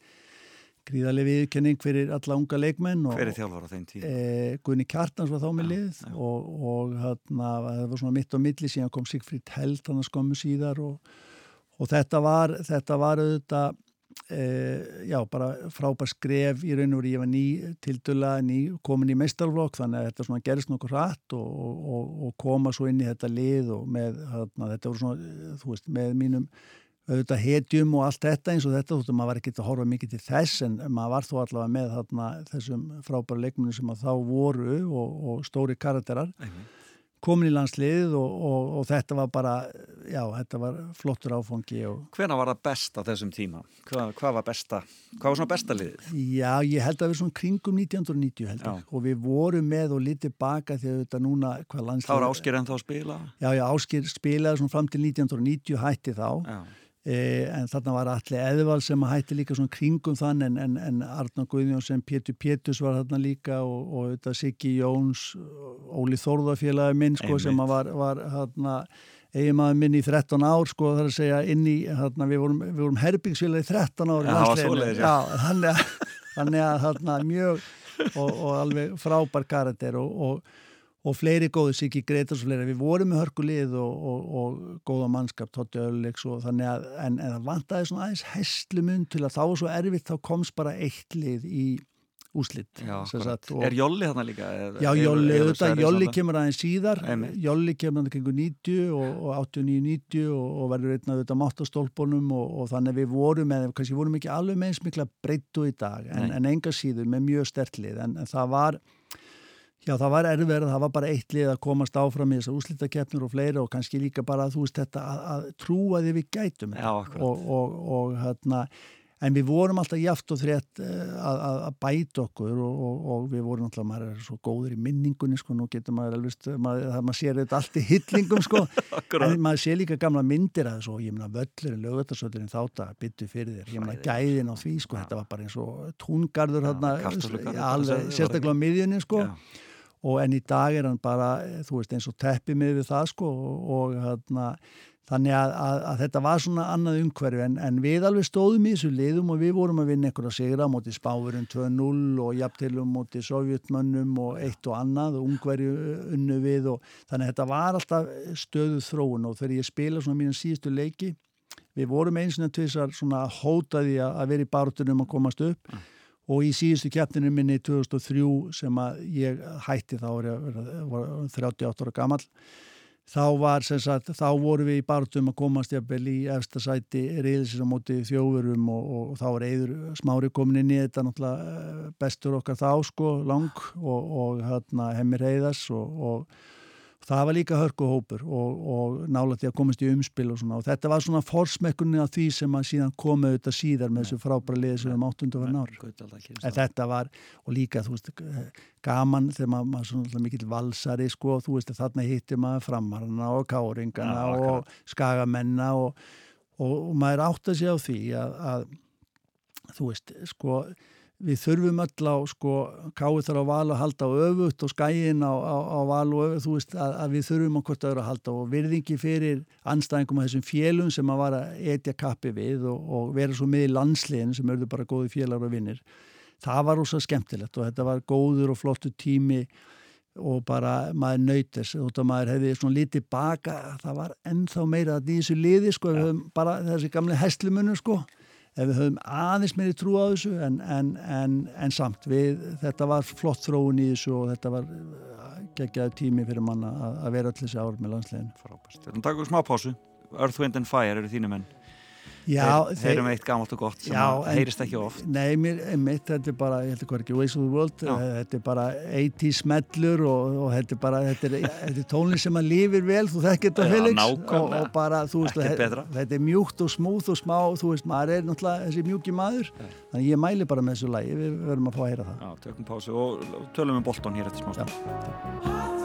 gríðarlega viðkenning fyrir alla unga leikmenn Hver er þjálfur á þeim tíu? Eh, Gunni Kjartans var þá með lið ja, og, og hana, það var svona mitt á milli síðan kom Sigfrid Held hann að skömmu síðar og, og þetta var þetta var auðvitað eh, já, bara frábær skref í raun og ég var ný til döla ný, komin í meistarflokk þannig að þetta svona gerist nokkur rætt og, og koma svo inn í þetta lið og með, hana, þetta voru svona, þú veist, með mínum auðvitað hetjum og allt þetta eins og þetta veist, maður var ekki að horfa mikið til þess en maður var þó allavega með þarna, þessum frábæra leikmunum sem að þá voru og, og stóri karakterar mm -hmm. komin í landslið og, og, og þetta var bara, já, þetta var flottur áfangi. Hvena var það best á þessum tíma? Hvað, hvað var besta? Hvað var svona besta liðið? Já, ég held að við svona kringum 1990 held ég og við vorum með og litið baka að þetta núna, hvað landslið... Þá var Ásker en þá spila? Já, já, Ásker spilaði svona fram til 1990 hætti þá. Já en þarna var allir eðval sem hætti líka svona kringum þann en, en, en Arna Guðjónsson, Pétur Pétus var þarna líka og, og þetta Siggi Jóns Óli Þórðafélagi minn sko, sem var, var þarna eiginmaður minn í 13 ár sko þar að segja inn í þarna við vorum, vorum herbingsfélagi í 13 ár ja, þannig að, þannig að þarna mjög og, og alveg frábær karakter og, og og fleiri góði Siggi Greitars og fleiri, við vorum með hörkulið og, og, og góða mannskap, Totti Öllegs og þannig að, en, en það vantaði svona aðeins hestlumund til að þá var svo erfitt, þá komst bara eitt lið í úslitt. Er Jolli þarna líka? Er, já, Jolli, auðvitað, Jolli kemur aðeins síðar. Jolli kemur aðeins kring 90 og, og 89-90 og verður einn að auðvitað máttastólpunum og þannig við vorum með, kannski vorum ekki alveg með eins mikla breyttu í dag, en, en enga síður með mjög stertlið, en, en það var Já, það var erfiðar, það var bara eitt lið að komast áfram í þessar úslítakeppnur og fleira og kannski líka bara að þú veist þetta að, að trúa því við gætum. Já, og, og, og hérna en við vorum alltaf jaft og þrétt eh, að, að, að bæta okkur og, og við vorum alltaf, maður er svo góður í minningunni sko, nú getur maður alveg, maður, maður sér þetta allt í hyllingum sko. En maður sér líka gamla myndir að þessu og ég meina völlurinn, lögutarsvöllurinn þátt að byttu fyrir þér, ég meina gæðin á því sko, þetta var bara eins og túngarður alveg sérstaklega á miðjunni sko. Já og en í dag er hann bara, þú veist, eins og teppið með við það sko og, hérna, þannig að, að, að þetta var svona annað umhverfi. En, en við alveg stóðum í þessu liðum og við vorum að vinna einhverja sigra motið spáðurinn 2-0 og jafntilum motið sovjetmönnum og eitt og annað og ungverju unnu við og þannig að þetta var alltaf stöðuð þróun. Og þegar ég spila svona mínu síðustu leiki, við vorum eins og tvisar svona hótaði að vera í barutunum að komast upp. Mm og í síðustu keppninu minni 2003 sem að ég hætti þá var ég 38 ára gammal þá var sem sagt, þá voru við í barndum að komast jafnvel í efsta sæti reyðisins á móti þjófurum og, og, og þá var eður smári komin inn í þetta náttúrulega eh, bestur okkar þá sko lang og, og hérna hemmir reyðas og það var líka hörkuhópur og, og nála til að komast í umspil og svona. Og þetta var svona forsmekkunni af því sem að síðan komu auðvitað síðar með þessu frábæra liði sem við um 800 verðin ár en þetta var og líka þú veist gaman þegar maður, maður svona mikil valsari sko þú veist þarna hittir maður framarna og káringana ja, og skagamenna og, og, og maður átt að segja á því að, að þú veist sko við þurfum öll á sko káið þar á val að halda á öfut og skæin á, á, á val og öfut þú veist að, að við þurfum á hvort öðru að halda. Og virðingi fyrir anstæðingum af þessum félum sem að vara etja kappi við og, og vera svo með í landslegin sem auðvitað bara góði félar og vinnir það var ósað skemmtilegt og þetta var góður og flottu tími og bara maður nöytis og maður hefði svona lítið baka það var ennþá meira að í þessu liði sko, ja. bara þessi gamle hestlumunum sko ef við höfum aðeins meiri trú á þessu en, en, en, en samt. Við, þetta var flott þróun í þessu og þetta var uh, geggjaði tími fyrir manna að, vera allir þessi ár með landslegin Frábært. Við erum takkuð smá pásu. Earth, Wind and Fire eru þínu menn Já, þeir, þeir eru með eitt gammalt og gott sem já, heyrist ekki oft. Nei, mér, mitt, þetta er bara, ég held ekki ekki Ways of the World, já. þetta er bara 80's smellur og, og þetta er bara þetta er, þetta er tónlinn sem að lifir vel þú þekkir þetta Felix og, og bara, veist, þetta, þetta er mjúkt og smúð og smá, þú veist, maður er náttúrulega þessi mjúki maður, Nei. þannig ég mæli bara með þessu lagi, við verðum að fá að heyra það. Já, tökum pásu og tölum um Bolton hér eftir smá the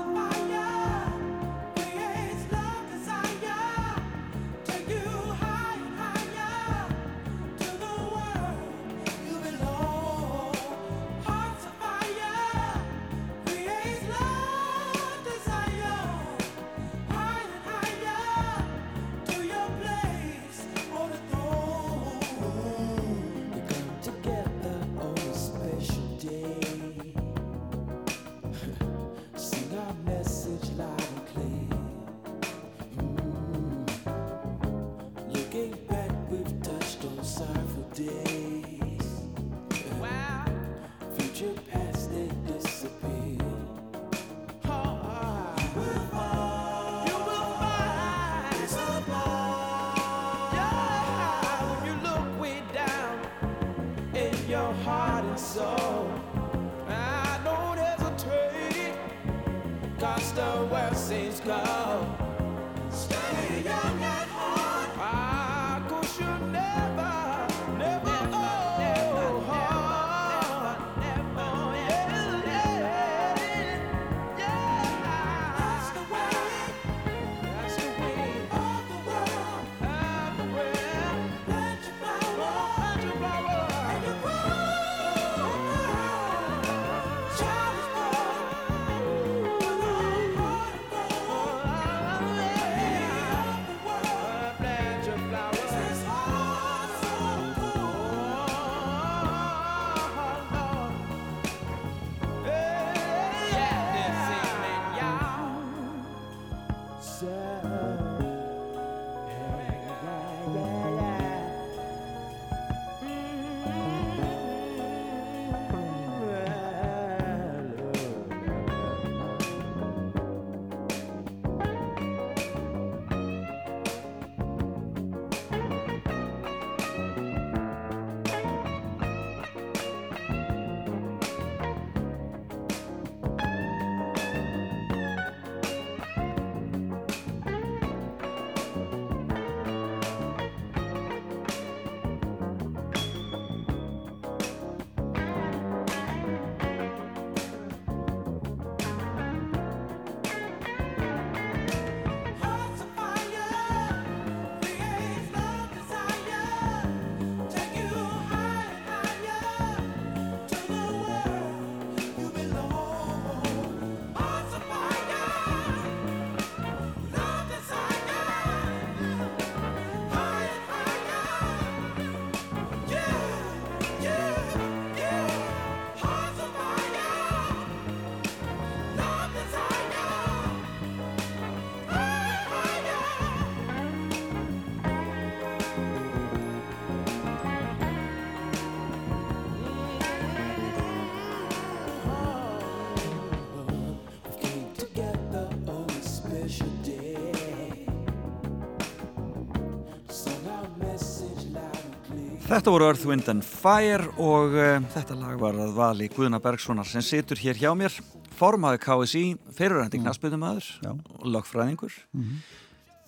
Þetta voru Earth, Wind and Fire og uh, þetta lag var að vali Guðna Bergssonar sem situr hér hjá mér formaði KSI, fyrirrændi knastbytumæður og lagfræðingur mm -hmm.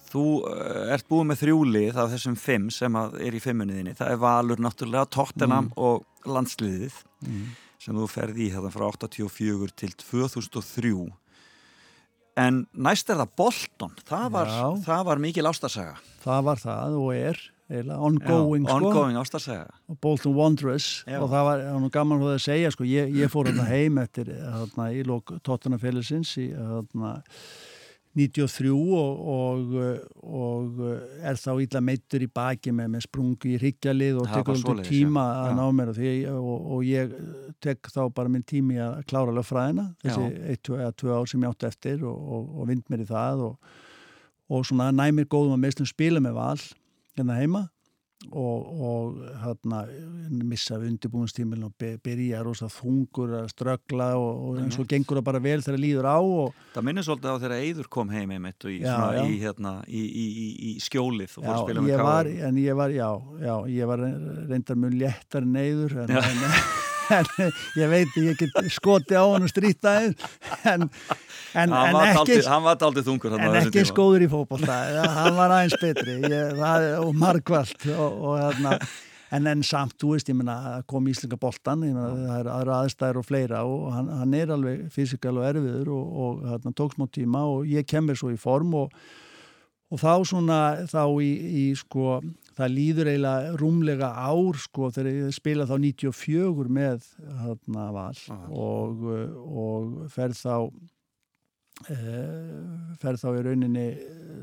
Þú uh, ert búið með þrjúlið af þessum fimm sem er í fimmuniðinni það er Valur náttúrulega, Tottenham mm. og landsliðið mm. sem þú ferði í þetta frá 84 til 2003 en næst er það Bolton. Það var, það var mikil ástarsaga. Það var það og er eða ongoing, Já, ongoing sko, og Bolton Wanderers. Já. og það var, var gaman hvað að segja sko, ég, ég fór hérna heim eftir hérna, í lók Tottenham-félagsins í hérna 93 og, og, og er þá ílla meittur í baki með, með sprungi í ryggjalið og tekur alltaf tíma ja. að ná mér því, og, og ég tek þá bara minn tími að klára löffræðina þessi 1-2 ár sem ég átti eftir og vind mér í það og svona næmir góðum að meðslum spila með val hérna heima og, og hérna missa undirbúinstímil og byrja rosa þungur að ströggla og, og eins og gengur það bara vel þegar það líður á Það minnir svolítið á þegar Eidur kom heim einmitt og í, já, svona, já. Í, hérna, í, í skjólið og fór að spila með káður En ég var, já, já, ég var reyndar mjög léttar en Eidur en, en en ég veit ég get skoti á hann og strýta en, en, en ekki hann var aldrei þungur en ekki skóður í fókbólta hann var aðeins betri. Ég, það, og margvalt og, og hérna En enn samt, þú veist, ég menna, kom Íslinga boltan, ég menna, það er aðra aðstæðir og fleira og hann, hann er alveg fysikal og erfiður og, og hérna, tók smá tíma og ég kemur svo í form og, og þá svona, þá í, í sko, það líður eiginlega rúmlega ár sko þegar ég spila þá 94 með hérna val. Og, og ferð þá e, ferð þá í rauninni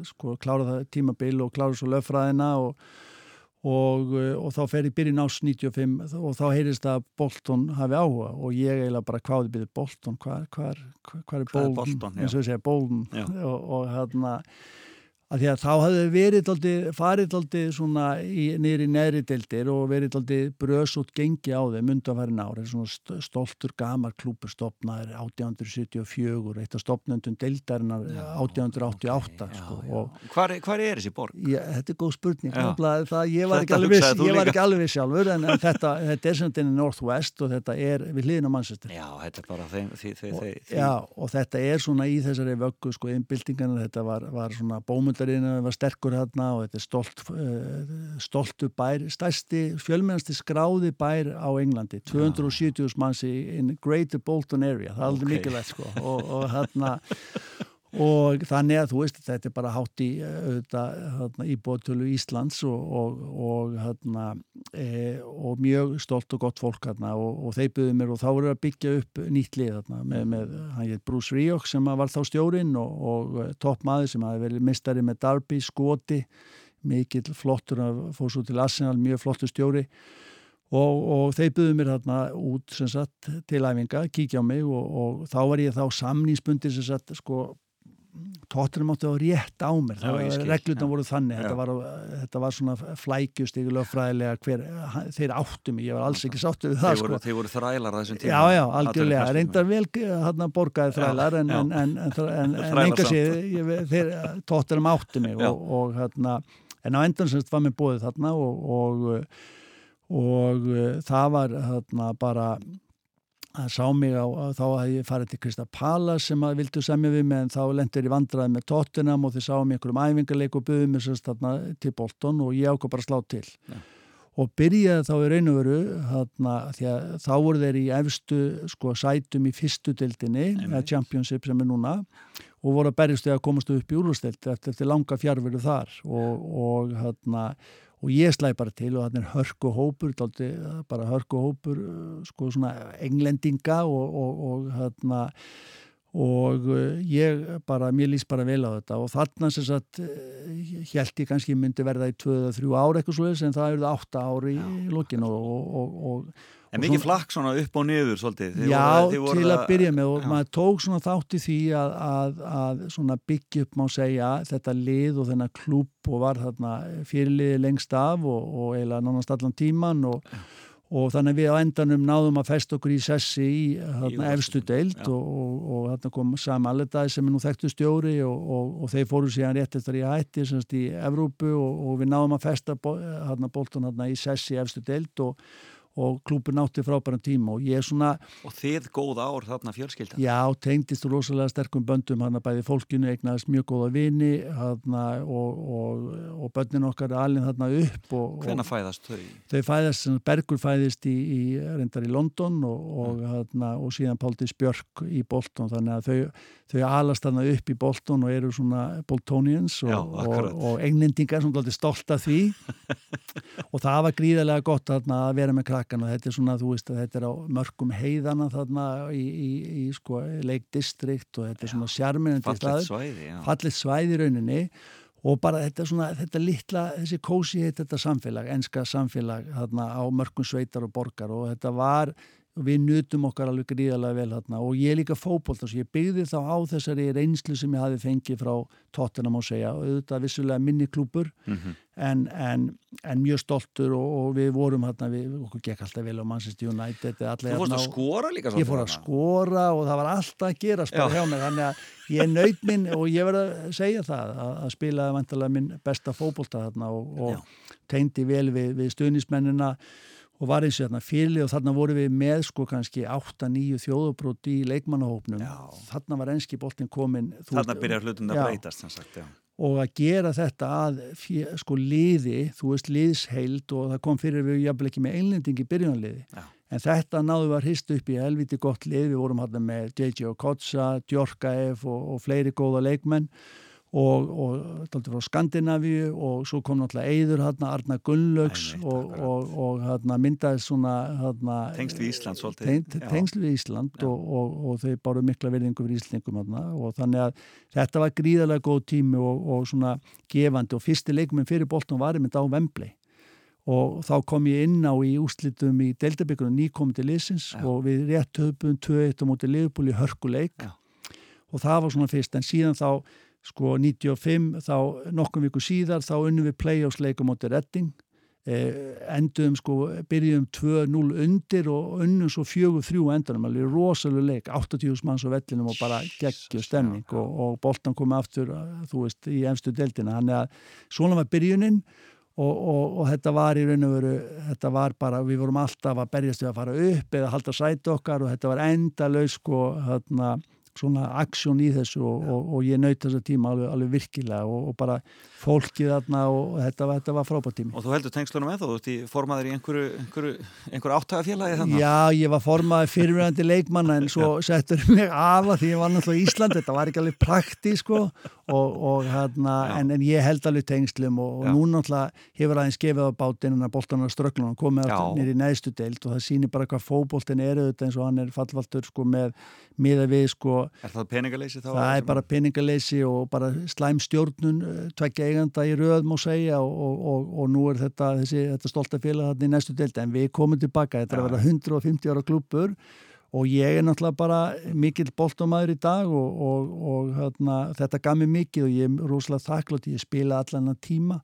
sko klára það tímabil og klára svo löffræðina og, og, og þá fer ég byrjun ás 95 og þá heyrist að Bolton hafi áhuga. Og ég eiginlega bara hvaði byrju Bolton, hvað er Bolton? Eins og ég segja Bolton. Og hérna að því að þá hafði verið aldrei, farið aldrei svona í, í neðri deildir og verið aldrei bröðs út gengi á þeim undanfærin ári, svona stoltur gamar klúpur stopnaður 1874 eitt af stopnöndun deildarinnar 1888 okay, sko, já, já. Hvar, hvar er þessi borg? Já, þetta er góð spurning það, ég var ekki alveg ég var ekki alveg viss sjálfur en, en þetta, þetta er svona inn í Northwest og þetta er við hliðin á Manchester Já, þetta er bara þeim, og. Já, og þetta er svona í þessari vöggu sko, innbildingarna, þetta var, var svona bómund Bandarínu var sterkur hérna og þetta er stolt, uh, stoltu bær, stærsti fjölmennasti skráði bær á Englandi 270 manns í Greater Bolton area, það er alveg okay. mikilvægt sko. Og, og hérna og þannig að þú veist þetta er bara hátt í hérna, íbótölu Íslands og, og, og, hérna, e, og mjög stolt og gott fólk hérna, og þeir byggðu mér og þá voru að byggja upp nýtt lið með, með hann heit Bruce Rioch sem var þá stjórin og topp maður sem hafi verið mistari með Darby, Skoti mikill flottur að fóðs út til Arsenal, mjög flottur stjóri. Og, og þeir buðu mér þarna út sagt, til æfinga, kíkja á mig og, og þá var ég þá sagt sko tóttunum átti á rétt á mér. Reglurna voru þannig. Þetta var, þetta var svona flækjust lögfræðilega hver, þeir áttu mig, ég var alls ekki sáttu við það þeir voru, sko. voru þrælar að þessum tíma. Já já, algjörlega, reyndar vel hann að borgaði þrælar en, en, en, en enga þeir tóttunum áttu mig og, og hérna, en á endan semst var mér bóðið þarna og, og, og það var hérna bara það sá mig á, þá að ég farið til Krista Pala sem að vildu semja við mig en þá lendur ég vandraði með tóttunam og þið sáum einhverjum æfingarleik og buðum mér sérst þarna til Bolton og ég ákvað bara slá til. Ja. og byrjaði þá í raun og veru þarna, því að þá voru þeir í efstu sko sætum í fyrstu dildinni eða championship sem er núna og voru að berjast þegar komast upp í úrlustild eftir, eftir langa fjárveru þar. Og, og hérna og ég slæði bara til og þannig hörku hópur daldi, bara hörku hópur sko svona englendinga og, og, og hérna og eh, ég bara, mér líst bara vel á þetta. Og þarna sem sagt held ég kannski myndi verða í 2-3 ári eitthvað svo en það eruð 8 ári í lókin og, og En mikið flakk svona upp og niður svolítið? Þið já, voru, til að byrja með og já. maður tók svona þátt í því að, að, að byggja upp má segja þetta lið og þennan klúb og var þarna fyrirliði lengst af og, og eiginlega nánast allan tíman og, og þannig við á endanum náðum að festa okkur í sessi í þarna, efstu deild já. og, og, og þarna kom Sam Allardyce sem er nú þekktu stjóri og, og, og þeir fóru síðan rétt eftir í hætti semst í Evrópu og, og við náðum að festa þarna boltan þarna í sessi efstu deild og, og klúpur nátti frábæran tíma og ég er svona Og þið góð ár þarna fjölskyldan. Já, tengdist rosalega sterkum böndum hann að bæði fólkinu eignaðist mjög góða vini hana, og, og, og bönnin okkar er alveg þarna upp og, Hvenær og fæðast þau? þau fæðast, Bergur fæðist í, í reyndar í London og, og, hana, og síðan Páldís Björk í Bolton þannig að þau, þau alast þarna upp í Bolton og eru svona Boltonians og, og, og englendingar sem er stolt af því. Og það var gríðarlega gott þarna að vera með krakkan og þetta er svona, þú veist, að þetta er á mörgum heiðana þarna í, í, í sko, leikdistrikt og þetta er svona sjarminandi staður, svæði, fallit svæði í rauninni. Og bara þetta svona, þetta litla, þessi kósi heit þetta samfélag, enska samfélag þarna á mörgum sveitar og borgar. Og þetta var, við nutum okkar alveg gríðarlega vel þarna. Og ég er líka fótbolt og ég byggði þá á þessari reynslu sem ég hafi fengið frá tóttina má segja. Og auðvitað vissulega minni klúpur Mhm. en, en, en mjög stoltur og, og við vorum hérna, við, okkur gekk alltaf vel á Manchester United Þú fórst að og- skora líka Ég fór að skora og það var alltaf að gera Já. hjá mig, þannig að ég naut minn og ég verði að segja það að, að spilaði vantilega minn besta fótbolta þarna og, og tegndi vel við, við stuðnismennina og var eins og þarna fyrli og þarna voru við með sko kannski 8-9 þjóðubrót í leikmannahópnum. Já. þarna var enski boltin komin Þarna byrjar hlutin að breytast, sagt, og að gera þetta að sko liði, þú veist liðsheild og það kom fyrir við jafnvel ekki með einlending í byrjunarliði. Já. en þetta náðu að hrist upp í helviti gott lið, við vorum hann með JJ Okotsa, Djorkaev og, og fleiri góða leikmenn og, og frá Skandinavíu og svo kom náttúrulega Eiður hann, Arna Gunnlaugs Einmitt, og, akkurat. og, og hann myndaði svona hann, Tengsl við Ísland. Teng, Já. tengsl við Ísland og, og, og þau báru mikla verðingu fyrir Íslingum og þannig að þetta var gríðarlega góð tími og, og svona gefandi og fyrsti leikuminn fyrir Bolton var einmitt á Wembley og þá kom ég inn á í úslitum í Deildabíkunum liðsins Já. og við rétt höfum 2-1 á móti liðbúli hörkuleik Já. og það var svona fyrst en síðan þá sko 95 þá nokkum viku síðar þá unnum við play-offs leikum móti Redding eh, endum sko, byrjum 2-0 undir og unnum svo 4-3 endanum, alveg rosalega leik 80 manns á vellinum og bara geggju stemning já, já. og, og boltan komið aftur þú veist, í emstu deildina. Þannig að svona var byrjunin og, og, og þetta var í raun og veru þetta var bara, við vorum alltaf að berjast við að fara upp eða halda sæti okkar og þetta var endalaus sko, hérna svona aksjón í þessu og, og, og ég naut þessa tíma alveg, alveg virkilega og, og bara fólkið þarna og þetta, var- þetta var frábært tími. Og þú heldur tengslunum með þú, í formaður í einhverju, einhverju, einhverju áttagafélagi þannig? Já, ég var formaði fyrirvægandi leikmanna en svo settur mig af að því ég var náttúrulega í Ísland, þetta var ekki alveg praktísk sko, og, og hérna, en, en ég held alveg tengslum og, nú náttúrulega hefur aðeins gefið á bátinn en að boltanar ströglunum komið nýri neðstu deild og það sýnir bara hvað fótboltin er auðvitað eins og hann er fallvaltur sko með miða við sko Er það peningaleysi þá? Það er bara peningaleysi og bara slæm stjórnun, eh, tveggja eiganda í röð má segja og, og, og, og nú er þetta, þessi, þetta stolta félag þarna í næstu delta en við komum tilbaka, þetta er að vera 150 ára klúpur og ég er náttúrulega bara mikill boltamæður í dag og, og, og hérna, þetta gaf mér mikið og ég er rosalega þakklátt, ég spila allan að tíma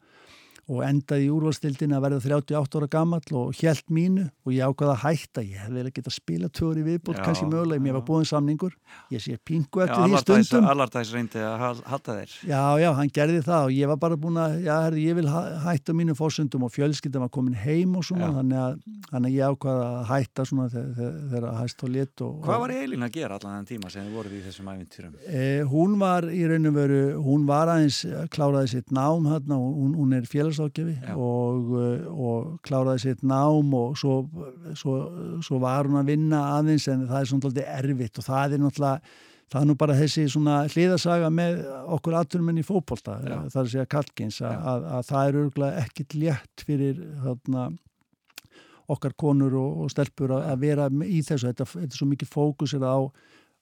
og endaði í úrvalstildin að verða 38 ára gamall og hjælt mínu og ég ákvaða að hætta, ég hefði vel að geta spila tvöri viðbútt, Já, kannski mögulega, mér já. var búin samningur ég sé pingu Já, eftir því Allardæs, stundum Allardæs reyndi að hal- halda þeir. Já, já, hann gerði það og ég var bara búin að, já, herri, ég vil hæ- hætta mínu fórsöndum og fjölskyldum var komin heim og svona, Já. þannig að, þannig að ég ákvaða að hætta svona þegar, þegar hæst á lit og, Hvað var Elín að gera allan þenn tíma sem þið voruð í þessum æfintýrum? Eh, hún var í raun og veru, hún var aðeins, kláraði sitt nám hérna, og hún, hún er félagsákjafi Já. og, eh, og kláraði sitt nám og svo, svo, svo var hún að vinna aðeins en það er svona alltaf erfitt og það er náttúrulega, það er nú bara þessi svona hliðasaga með okkur aðturumenn í fótbolta, Já. það er að segja Kalkins, að, að, að það er örgulega ekkit létt fyrir þarna okkar konur og, og stelpur að, að vera í þessu, þetta, þetta er svo mikið fókus er á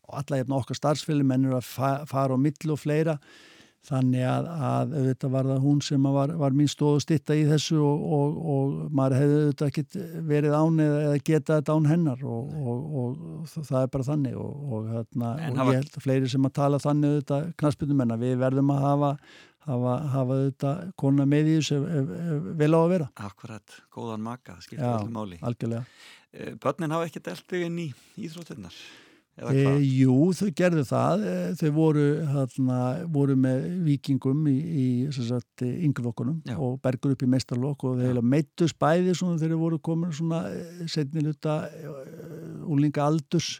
og alla hérna okkar starfsfélag mennur að fa fara á milli og fleira þannig að, að auðvitað var það hún sem að var, var mín stóð að stitta í þessu og, og, og maður hefði auðvitað ekkit verið án eða, eða geta þetta án hennar og, og, og það er bara þannig og, og, hérna, En ég held að fleiri sem að tala þannig auðvitað knaspinu menna, við verðum að hafa hafa, hafa þetta kona með í þessu ef, ef, ef vel á að vera. Akkurat, góðan maka, það skiptir Já, allir máli. algjörlega. Eh, Börnin hafa ekki delt þig inn í íþróttinnar E, jú, þau gerðu það. E, þau voru, þarna, voru með vikingum í, í yngurlokkunum og bergur upp í meistarlokk og þau meittust bæði svona þegar þeir voru komin svona e, setni luta úlinga aldurs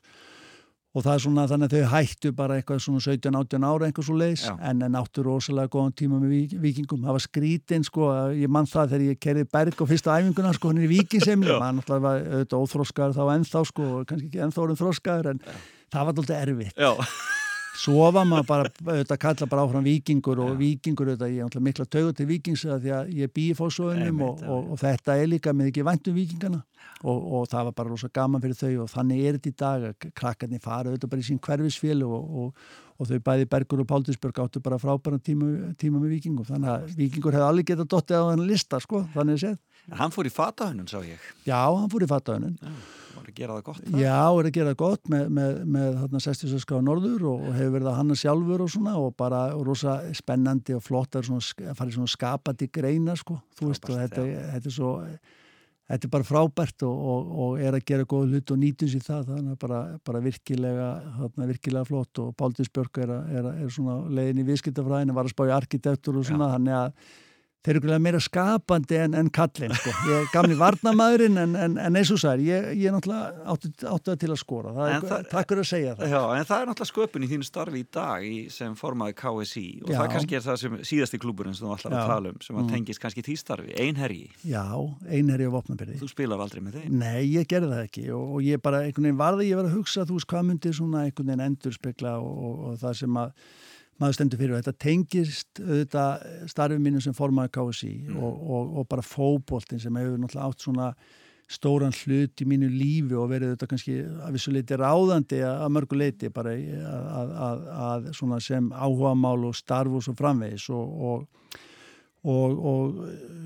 og það er svona þannig að þau hættu bara eitthvað svona 17-18 ára eitthvað svo leiðis. Já. en, en áttu rosalega góðan tíma með vikingum það var skrítinn sko, ég mann það þegar ég kerði berg á fyrsta æfinguna sko, hann er í vikingsemli, maður náttúrulega var auðvitað óþróskaður þá ennþá sko, kannski ekki ennþá orðin þróskaður en það var alltaf erfitt. Já, svo var maður bara, auðvitað kalla bara áfram vikingur og vikingur auðvitað, ég er mikla taugur til vikings eða því að ég bý í fósöðunum Einmitt, og, já, og, og þetta er líka með ekki væntum vikingana og, og það var bara rosa gaman fyrir þau og þannig er þetta í dag að krakkarnir fara auðvitað bara í sín hverfisfél og, og, og þau bæði Bergur og Páldisberg áttu bara frábæran tíma, tíma með vikingum þannig að vikingur hefði allir getað dottið á þennan lista sko, þannig að séð. en hann fór í fatahönnun sá ég. Já, hann fór í fattaðunum Já, var að gera það gott það? Já, er að gera gott með, með, með þarna 66 á norður og, hefur verið að hanna sjálfur og svona og bara rosa spennandi og flott að fara í svona skapandi greina sko, þú veist og þetta, þetta er svo þetta er bara frábært og, og, og er að gera góð hlut og nýtum sér það. Þannig að bara, bara virkilega þarna, virkilega flott og Páldís Björk er, er, er svona leiðin í viðskiptafræðinu var að spá í arkitektur og svona þannig að þeir eru meira skapandi en, en kallin sko. ég er gamli varnamaðurinn en, en, en eins og særi, ég, ég er náttúrulega áttu, áttu til að skora, það En er, það- takk fyrir að segja það Já, en það er náttúrulega sköpun í þínu starfi í dag í, sem formaði KSI og Já. það kannski er það sem síðasti klúburinn sem þú ætlar að. Mm. tala um sem að tengist kannski því starfi, einherji Já, einherji og vopnabyrði þú spilar aldrei með þeim Nei, ég gerði það ekki og, og ég bara einhvern veginn varði, ég var að hugsa þú veist hvað myndi svona einhvern veginn maður stendur fyrir og þetta tengist auðvitað starfið mínu sem formaði KSI og, og, og bara fóboltin sem hefur náttúrulega átt svona stóran hlut í mínu lífi og verið þetta kannski að vissu leiti ráðandi að mörgu leiti bara að, að, að, að svona sem áhugamál og starf og svo framvegis og, og Og, og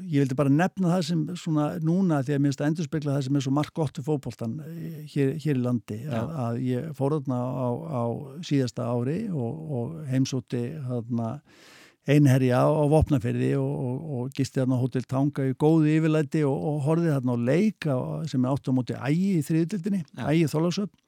ég vildi bara nefna það sem svona núna því að mér finnst að endurspegla það sem er svo margt gott í fótboltan hér, hér í landi að, að ég fór þarna á, á síðasta ári og, og heimsótti þarna einherja á, á vopnaferði og, og, og gisti þarna á Hotel Tanga í góðu yfirlæti og, og horfið þarna á leik á, sem er átt á móti ægi í þriðutildinni, Já. ægi þólagsöp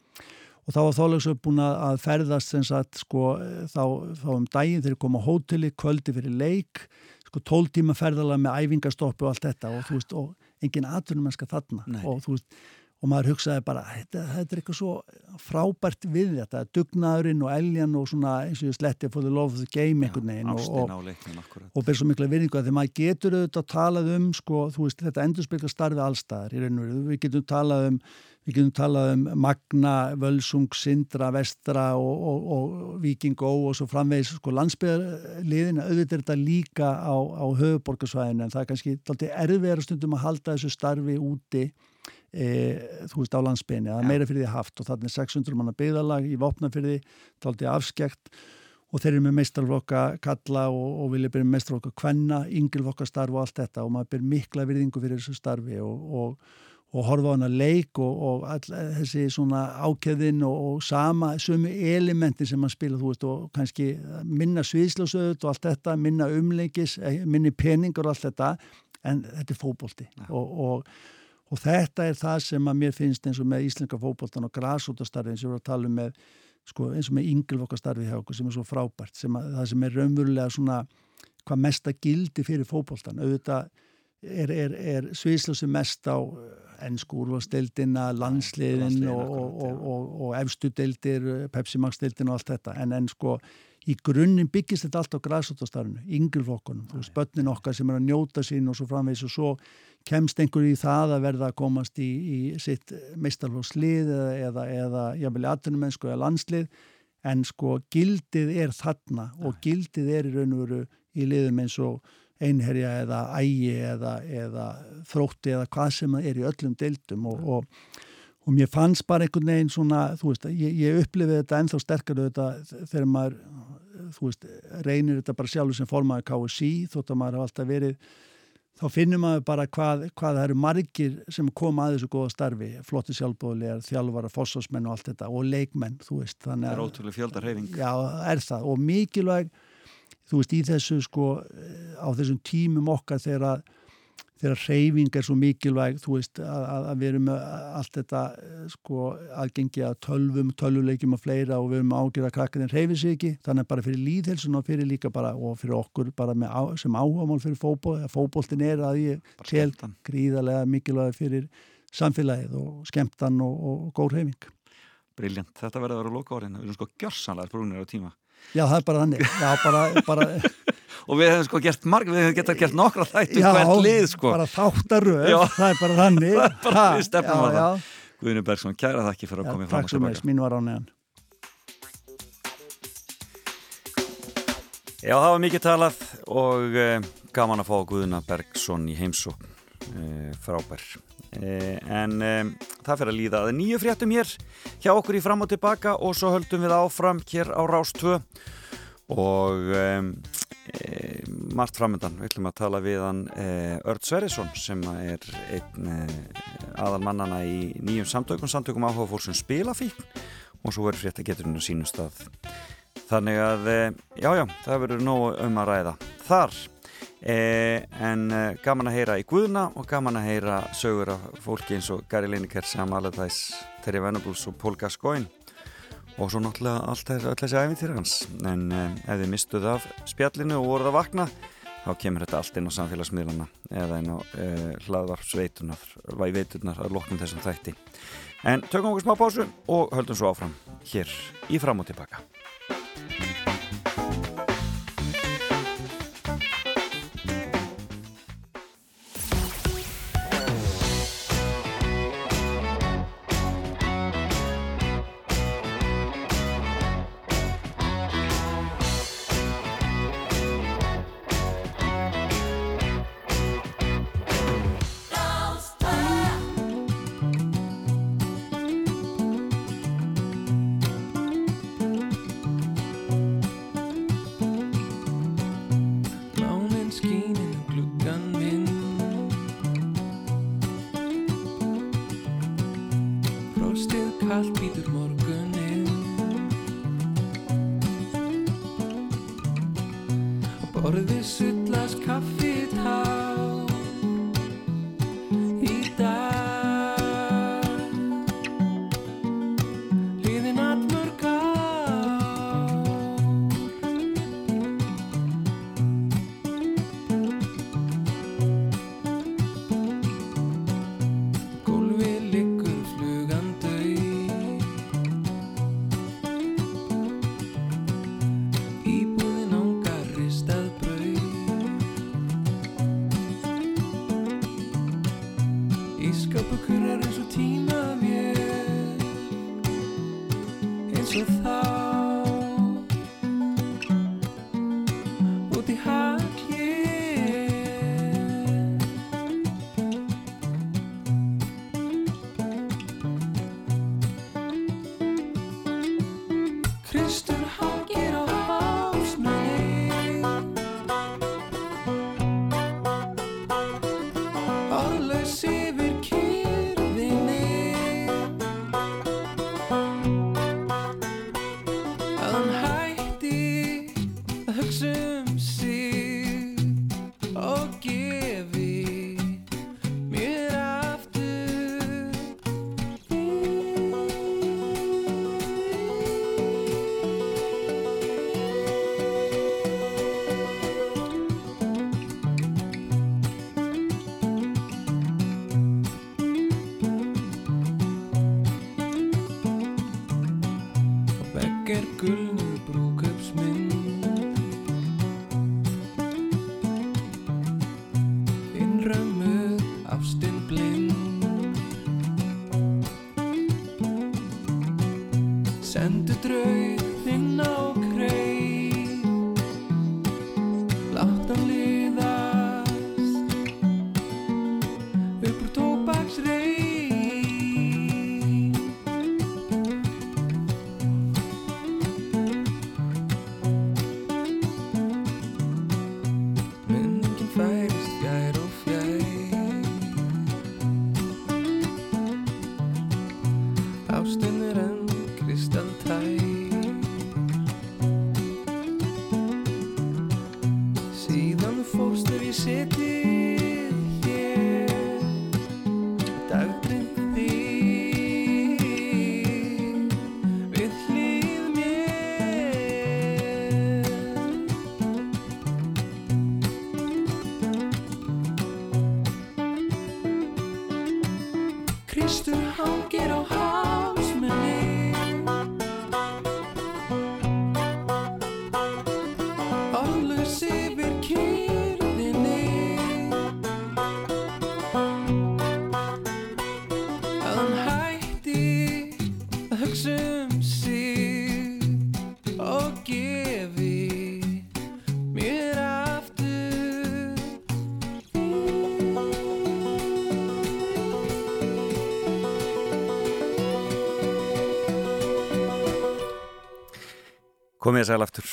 og þá var þólagsöp búin að að ferðast sem sagt sko þá, þá um daginn þegar koma hóteli, kvöldi fyrir leik sko tól tíma ferðalega með æfingastoppu og allt þetta og þú veist, og engin atvinnum mennska þarna Nei. og þú veist, og maður hugsaði bara, þetta, þetta er eitthvað svo frábært við þetta, dugnaðurinn og eljan og svona eins og ég sletti for the love of the game einhvern veginn og, og, og ber svo mikla virðingu að því maður getur auðvitað talað um sko, þú veist, þetta endurspilka starfi allstaðar í raun og veru, við getum talað um við getum talað um Magna, Völsung, Sindra, Vestra og, og, og Viking Ó og svo framvegis sko landsbyðarliðin, auðvitað er þetta líka á, á höfuborgarsvæðinu en það er kannski taldi erfiðara stundum að halda þessu starfi úti e, þú veist á landsbyðinni, það er meira fyrir því haft. Og þannig 600 manna byggðalag í vopnafyrði taldi afskekt. Og þeir eru með meistarflokka kalla og, og vilja byrja meistarflokka kvenna, yngjulflokka starf og allt þetta. Og maður byrja mikla virðingu fyrir þessu starfi og, og, og horfa á hana leik og, og all, þessi svona ákveðin og, og sama, sömu elementi sem maður spila, þú veist, og kannski minna sviðslásöðut og allt þetta, minna umleikis, eh, minni peningur og allt þetta, en þetta er fótbolti. Og, og þetta er það sem að mér finnst eins og með íslenska fókbóltan og grásútastarfi eins og við erum að tala um með, sko, eins og með ynglvokastarfi hjá okkur sem er svo frábært, sem að, það sem er raunverulega svona hvað mesta gildi fyrir fókbóltan. Auðvitað er, er, er sviðslösi mest á ennsku úrvalstildina, landsliðin og, og, og, og, og efstu deildir, Pepsi Max deildin og allt þetta. En, en sko í grunninn byggist þetta allt á græsóttastarfinu, ynglflokkunum, þú veist, börnin okkar sem er að njóta sín og svo framvegis og svo kemst einhverju í það að verða að komast í, í sitt meistarflókslið eða, eða, eða jáfnvel atvinnumennsku eða landslið. En sko gildið er þarna og gildið er í raun og veru í liðum eins og einherja eða ægi eða, eða þrótti eða hvað sem er í öllum deildum og, og, og mér fannst bara einhvern veginn svona, þú veist, ég, ég upplifið þetta ennþá sterkar auðvitað þegar maður, þú veist, reynir þetta bara sjálfur sem formaður KSI þótt að maður hafa alltaf verið þá finnum maður bara hvað, hvað það eru margir sem koma að þessu góða starfi flotti sjálfbóðlegar, þjálfara, fossásmenn og allt þetta og leikmenn, þú veist það þannig er að, ótrúlega fjöldarheyfing já, er það. Og mikilvæg þú veist, í þessu sko á þessum tímum okkar þegar þegar reyfing er svo mikilvæg þú veist að, að við erum allt þetta sko aðgengi að tölvum, tölvuleikjum og fleira og við erum ágjörða krakkar en reyfið sér ekki. Þannig bara fyrir líðhelsun og fyrir líka bara og fyrir okkur bara á, sem áhagamál fyrir fókból fókbóltin er að ég tel gríðarlega mikilvæg fyrir samfélagið og skemmtan og, og góð reyfing Briljant, þetta verður að vera loka orðin við erum sko gjörsanlega brúnir á tíma. Já, það er bara þannig. Já, bara, bara... Og við hefum sko gert marg, við hefum gett að gert nokkra þættum hvert lið sko. bara þáttaröð, það er bara þannig. Það er bara við stefnum á það. Guðinu Bergson, kæra það ekki fyrir að koma í fram og tilbaka Takk sem mín var á neðan Já, það var mikið talað og eh, gaman að fá Guðina Bergson í heimsó eh, frábær. Eh, en um, það fyrir að líða að nýju fréttum hér hjá okkur í fram og tilbaka og svo höldum við áfram hér á Rás 2 og um, e, margt framöndan við ætlum að tala við hann e, Örd Sverrisson sem er einn e, aðal mannana í nýjum samtökum, samtökum áhuga fólk sem spila fíkn og svo verður frétta geturinn á sínum stað. Þannig að já já, það verður nóg um að ræða þar. Eh, en eh, gaman að heyra í Guðuna og gaman að heyra sögur af fólki eins og Gary Lineker, Sam Allardyce Terry Venables og Paul Gascoigne og svo náttúrulega allt þessi æfintýra hans. En eh, ef þið mistuð af spjallinu og voruð að vakna þá kemur þetta allt inn á samfélagsmiðluna eða inn á eh, hlaðvarpsveitunar veitunar að loknum þessum þætti. En tökum okkur smá pásu og höldum svo áfram hér í fram og tilbaka sendu drauginn á Komið þess aðal aftur.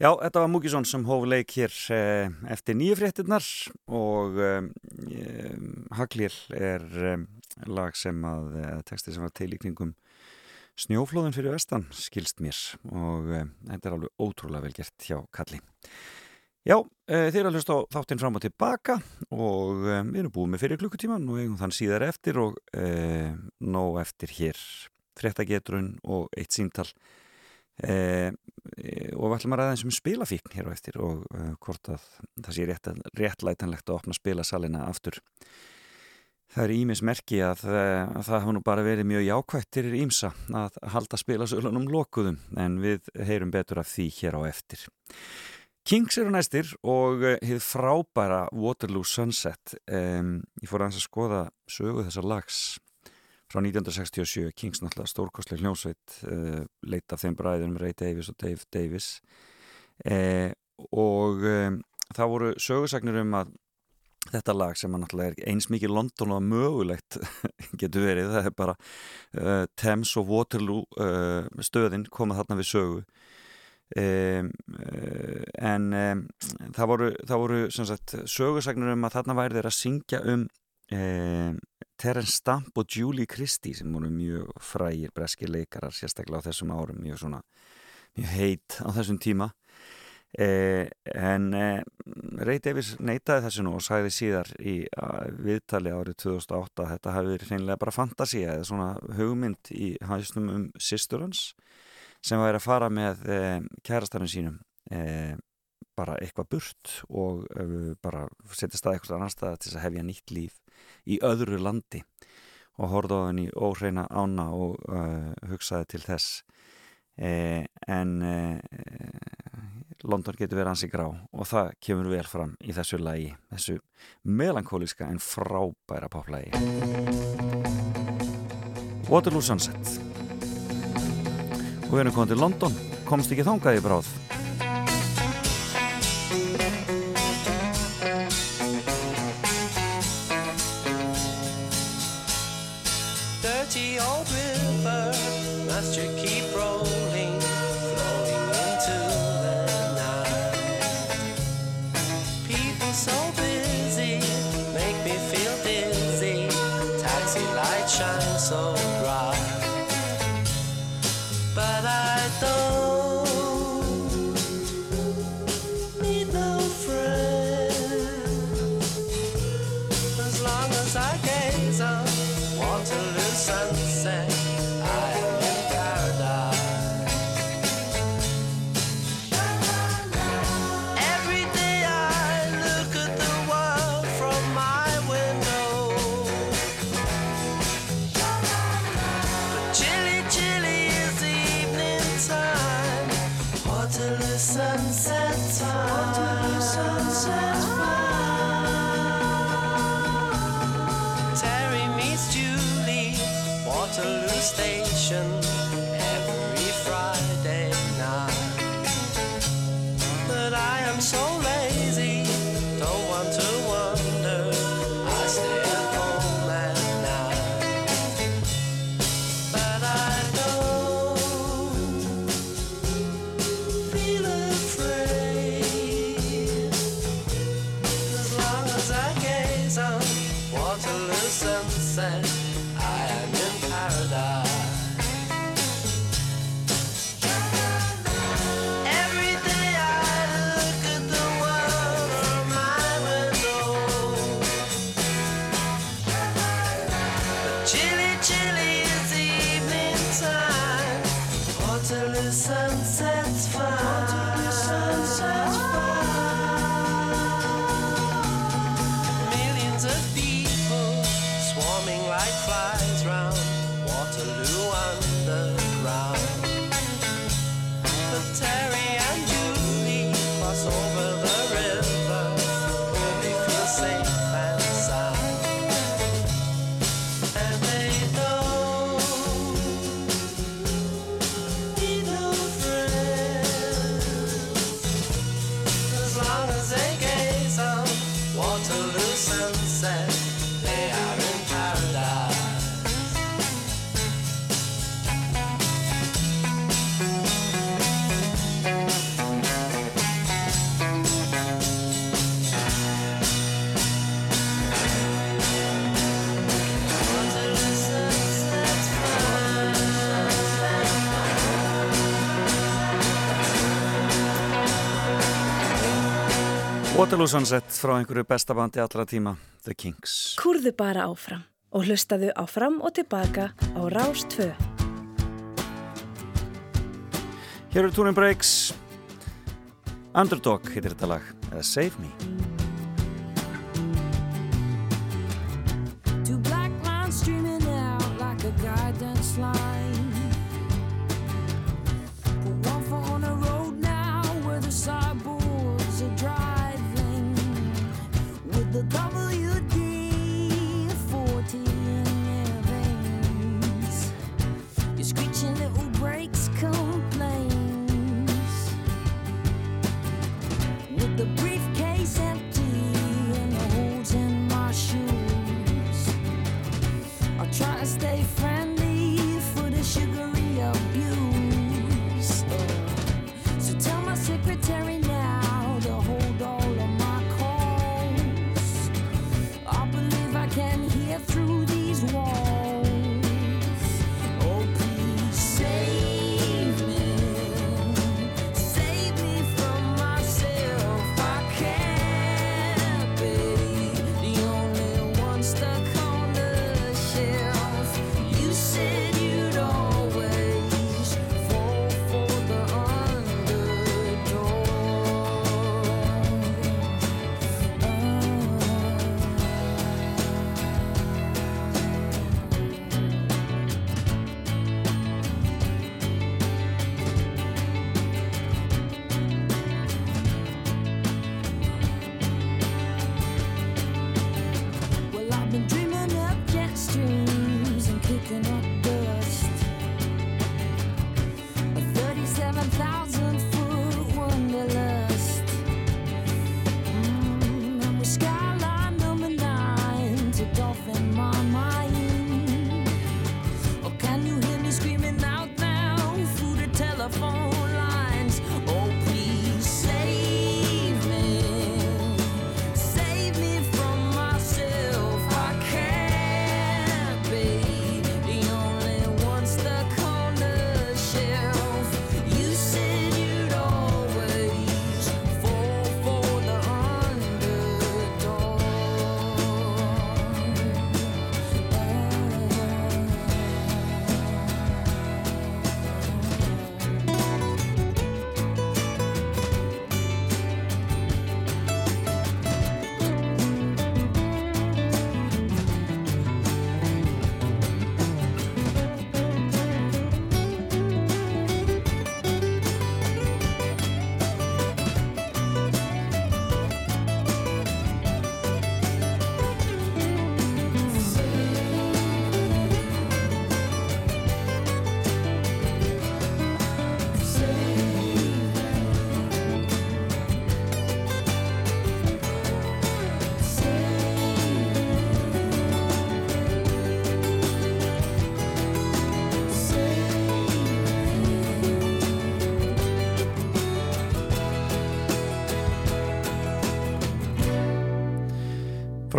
Já, þetta var Múkisson sem hóf leik hér eh, eftir nýju fréttinnar og eh, Haglíl er eh, lag sem að eh, texti sem var til í kringum snjóflóðin fyrir vestan skilst mér og eh, þetta er alveg ótrúlega vel gert hjá Kalli. Já, eh, þeir eru að hlusta á þáttinn fram og tilbaka og eh, við erum búið með fyrir klukkutíman og eigum þann síðar eftir og eh, nóg eftir hér fréttagetrun og eitt síntal Eh, og við ætlum að ræða eins um spilafíkn hér á eftir og uh, hvort að það sé rétt, réttlætanlegt að opna spilasalina aftur. Það er ímis merki að, að það hafa nú bara verið mjög jákvættir ímsa að halda spilasölunum lokuðum en við heyrum betur af því hér á eftir. Kings eru næstir og hefur frábæra Waterloo Sunset. Um, ég fór að hans að skoða sögu þessar lags frá 1967, Kings náttúrulega stórkostleg hljómsveit uh, leitt af þeim bræðunum Ray Davies og Dave Davis eh, og um, það voru sögursagnir um að þetta lag sem að náttúrulega er eins mikið London og mögulegt getur verið, það er bara uh, Thames og Waterloo uh, stöðin komað þarna við sögu. Um, en um, það voru, það voru sagt, sögursagnir um að þarna væri þeir að syngja um um, Terence Stamp og Julie Christie sem voru mjög frægir breski leikarar sérstaklega á þessum árum mjög, svona, mjög heit á þessum tíma. Eh, en eh, Ray Davis neytaði þessu nú og sagði síðar í viðtali árið 2008 að þetta hafi verið reynilega bara fantasia eða svona hugmynd í hausnum um sýstur hans sem væri að fara með eh, kærastarinn sínum. Eh, bara eitthvað burt og uh, bara setja stað eitthvað annar stað til að hefja nýtt líf í öðru landi. Og horfði á henni óhreina ána og uh, hugsaði til þess. Eh, en eh, London getur verið hansi grá og það kemur vel fram í þessu lagi þessu melankóliska en frábæra poplægi Waterloo Sunset. Og við erum komið til London komst ekki þángaði bráð Waterloo Sunset frá einhverju besta bandi allra tíma, The Kings. Kúrðu bara áfram og hlustaðu á fram og tilbaka á Rás 2. Hér eru Túnin Breaks, Underdog heitir þetta lag, eða Save Me. Two black lines streaming out like a guidance line. The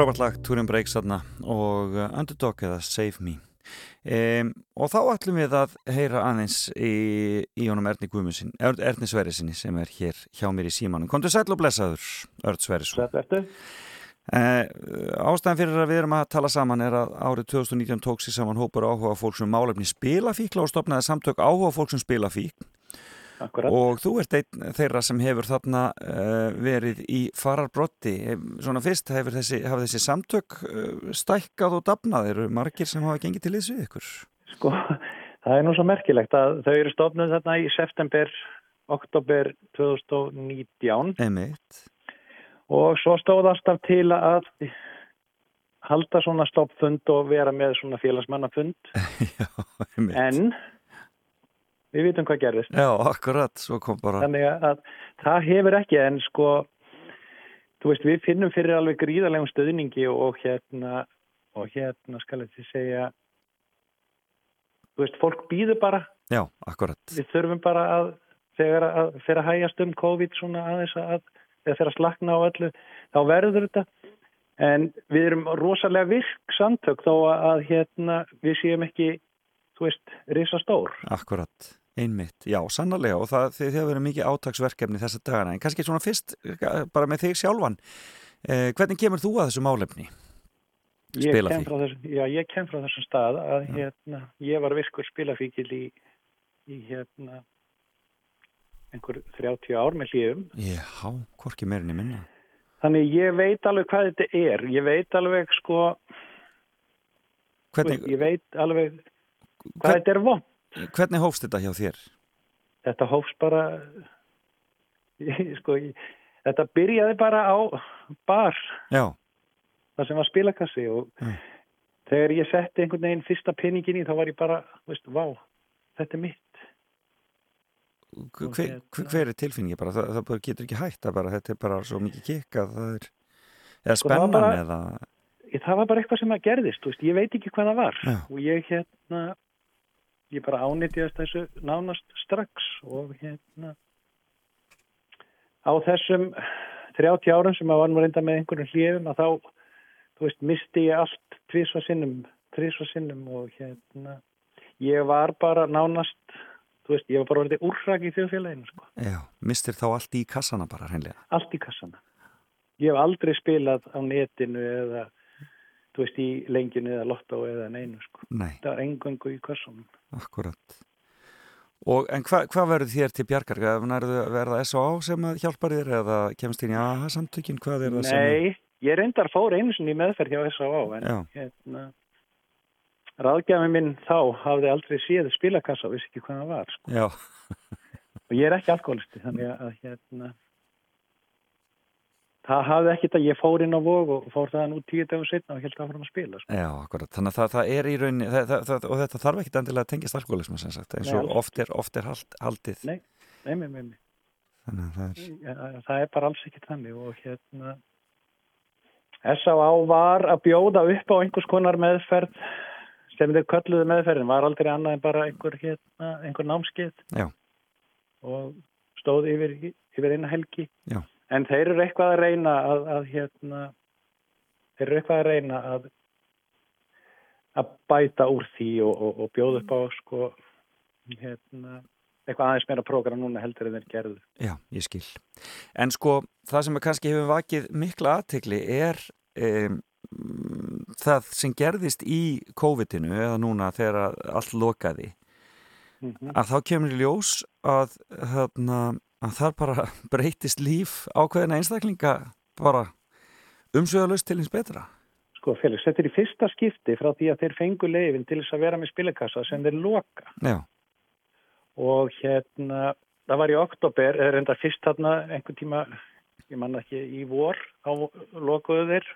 Frábært lag, Túrin Breaks þarna og uh, Underdog eða Save Me. Um, og þá ætlum við að heyra aðeins í, í honum Erni Guðmundsson, Erni Sverrisinni sem er hér hjá mér í símanum. Komdu sæl og blessaður, Örn Sverrisson. Þetta ertu? Uh, ástæðan fyrir að við erum að tala saman er að árið 2019 tók sér saman hópur áhuga fólk sem málefni spilafíkla og stopnaði samtök áhuga fólk sem spilafík Akkurat. og þú ert einn þeirra sem hefur þarna uh, verið í fararbrotti svona fyrst hefur þessi, þessi samtök uh, stækkað og dafnað? Eru margir sem hafa gengið til þessu ykkur? Sko, það er nú svo merkilegt að þau eru stofnuð þarna í september, oktober 2019 Emitt og svo stóð alltaf til að halda svona stoppfund og vera með svona félagsmannafund. En við vitum hvað gerðist. Já, akkurat, svo kom bara Þannig að það hefur ekki en sko, þú veist, við finnum fyrir alveg gríðarlegum stöðningi og hérna, og hérna skal ég til segja, þú veist, fólk býður bara, Já, akkurat við þurfum bara að, þegar að fyrir að hægjast um COVID svona aðeins að, fyrir að slakna á öllu, þá verður þetta. En við erum rosalega virk samtök þó að hérna við séum ekki, þú veist, risa stór. Akkurat Einmitt, já, sannarlega og það hefur verið mikið átagsverkefni þessa dagana en kannski svona fyrst eh, bara með þig sjálfan eh, hvernig kemur þú að þessu málefni? Ég Spilafík. kem, þessum, já, ég kem frá þessum stað að hérna, ég var virkur spilafíkil í, í hérna einhver 30 ár með hlýjum Já, hvorki meirinni minna. Þannig ég veit alveg hvað þetta er. Ég veit alveg sko Hvernig, ég veit alveg hvað hvern, þetta er von hvernig hófst þetta hjá þér? þetta hófst bara sko, þetta byrjaði bara á bar Já, það sem var spilakassi og Mm. þegar ég setti einhvern veginn fyrsta peningin í þá var ég bara, veist, vá þetta er mitt hver, hver, hérna- hver er tilfinningi bara? Það, það getur ekki hægt að bara, þetta er bara svo mikið kikk að það er eða Sko, spennan eða það var bara eitthvað sem að gerðist, veist, ég veit ekki hvað það var Já. og ég hérna ég bara ánýttjast þessu nánast strax og hérna á þessum 30 árum sem að varum reynda með einhverjum hljöfum að þá, þú veist, misti ég allt tvisva sinnum, tvisva sinnum og hérna ég var bara nánast þú veist, ég var bara orðið úrrak í þjóðfélaginu sko. Já, mistir þá allt í kassana bara hreinlega allt í kassana. Ég hef aldrei spilað á netinu eða þú veist, í lenginu eða lottó eða neinu, sko. Nei, Það var engöngu í kassanum. akkurat Og, en hva, hvað verður þér til bjargar? Verða S.O.A. sem hjálpar þér eða kemst inn í AHA samtökin? Hvað er það sem... Nei, ég reyndar fór einu sinni meðferð hjá S.A.A. en hérna ráðgjafin minn þá hafði aldrei séð spilakassa og vissi ekki hvað það var, sko. Já, Og ég er ekki alkoholisti, þannig að hérna það hafði ekkit að ég fór inn á vog og fór þaðan út tíu dagum setna og held að fórum að spila, sko. já, akkurat. Þannig að það, það er í rauninni, það, það, það, og þetta þarf ekkit endilega að tengjast alkoholismu sem sagt, eins Nei, og alls oft er, oft er hald, haldið. Nei. Nei, nei, nei, nei. Að það er, Ja, það er bara alls ekki þannig og hérna S.A.A. var að bjóða upp á einhvers konar meðferð sem þeir kölluðu meðferðin var aldrei annað en bara einhver, hérna, einhver námskeið Já. og stóð yfir, yfir eina helgi Já. En þeir eru eitthvað að reyna að, að hérna þeir eru eitthvað að reyna að að bæta úr því og, og, og bjóða upp á sko hérna eitthvað aðeins meira prógram núna heldur en þeir gerðu. Já, ég skil. En sko, það sem kannski hefur vakið mikla aðtegli er um, það sem gerðist í COVID-inu eða núna þegar allt lokaði mm að þá kemur í ljós að, þarna, að það bara breytist líf ákveðina einstaklinga bara umsöðalust til hins betra. Sko Felix, þetta er í fyrsta skipti frá því að þeir fengu leifin til þess að vera með spilakassa sem þeir loka. Já, og hérna, það var í oktober, eða reynda fyrst þarna einhvern tíma, ég manna ekki, í vor, þá lokuðu þeir,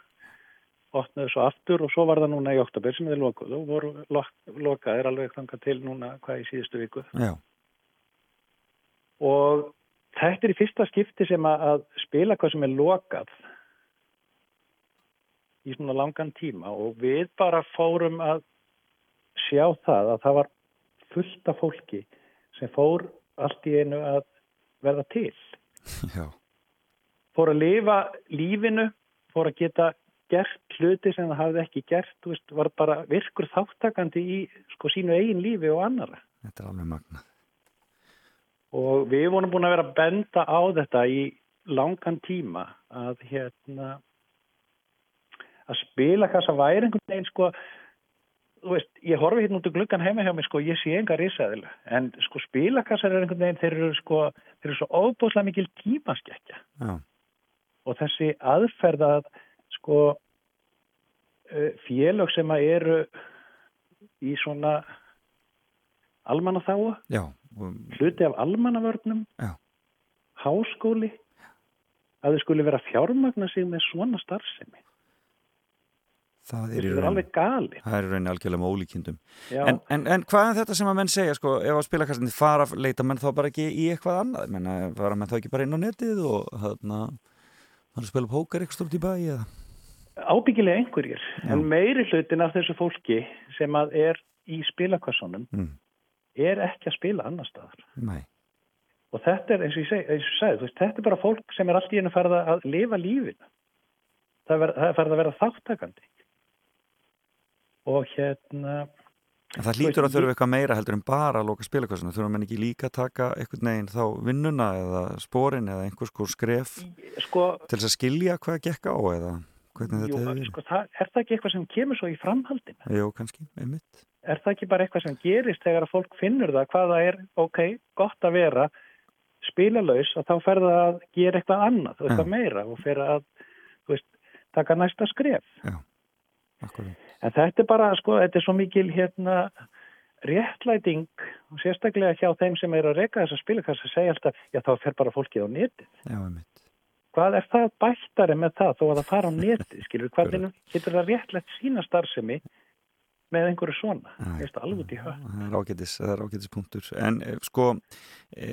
opnuðu svo aftur og svo var það núna í oktober sem þeir lokuðu og voru lok, lokaðir alveg þangað til núna hvað í síðustu viku. Já, og þetta er í fyrsta skipti sem að, spila hvað sem er lokað í svona langan tíma og við bara fórum að sjá það að það var fullt af fólki sem fór allt í einu að verða til. já, Fór að lifa lífinu, fór að geta gert hluti sem það hafði ekki gert, veist, var bara virkur þáttakandi í sko sínu eigin lífi og annara. þetta er alveg magnað. Og við vorum búin að vera að benda á þetta í langan tíma að hérna að spilakassa væri einhvern veginn sko. Veist, ég horfi hérna út í gluggan heima hjá mig sko, ég sé enga risaðilu en sko spilakassar er einhvern veginn þeir eru sko, þeir eru svo óbúslega mikil tímaskekkja. Já, og þessi aðferð að sko eh, félög sem að eru í svona almannaþáu já, og, hluti af almannavörnum, Já. háskóli, að þau skuli vera fjármagna sig með svona starfsemi. það er er alveg gali. það er rauninni algjörlega með ólíkindum. En, en, en hvað er þetta sem að menn segja, sko, ef að spilakastinni fara, leita menn þá bara ekki í eitthvað annað, menna, fara menn þá ekki bara inn á netið og þarna, hann spila póker eitthvað stort í bæ eða? ábyggilega einhverjir, Já. en meiri hlutin af þessu fólki sem að er í spilakassunum Mm, er ekki að spila annar staðar. nei, Og þetta er, eins og ég segi, eins og ég segi, þú veist, þetta er bara fólk sem er allt í einu farið að lifa lífinu. Það er, farið að vera þáttakandi. Og hérna, En það hlýtur að þurfa eitthvað meira heldur en bara að loka spilakostuna. Þurfa menn ekki líka að taka einhvern veginn þá vinnuna eða spórin eða einhvers sko skref sko, til þess að skilja hvað gekk á eða hvernig þetta jú, hefur sko það, er það ekki eitthvað sem kemur svo í framhaldinu? Jú, kannski, einmitt. Er það ekki bara eitthvað sem gerist þegar að fólk finnur það hvað það er, ok, gott að vera spilalaus og þá fer það að gera eitthvað annað, eitthvað Já. meira og fer að, þú veist, taka næsta skref. Akkurat. En þetta er bara, sko, þetta er svo mikil hérna réttlæting og sérstaklega hjá þeim sem er að reyka þessa spilakassa segja alltaf, já þá fer bara fólkið á netið. Já, einmitt. Hvað er það bættari með það þó að það fara á netið, skilur, hvernig getur það réttlætt sína starfsemi með einhverju svona, veist, alveg út í höf. Það er ágætis, það er ágætis punktur. En eh, sko, e,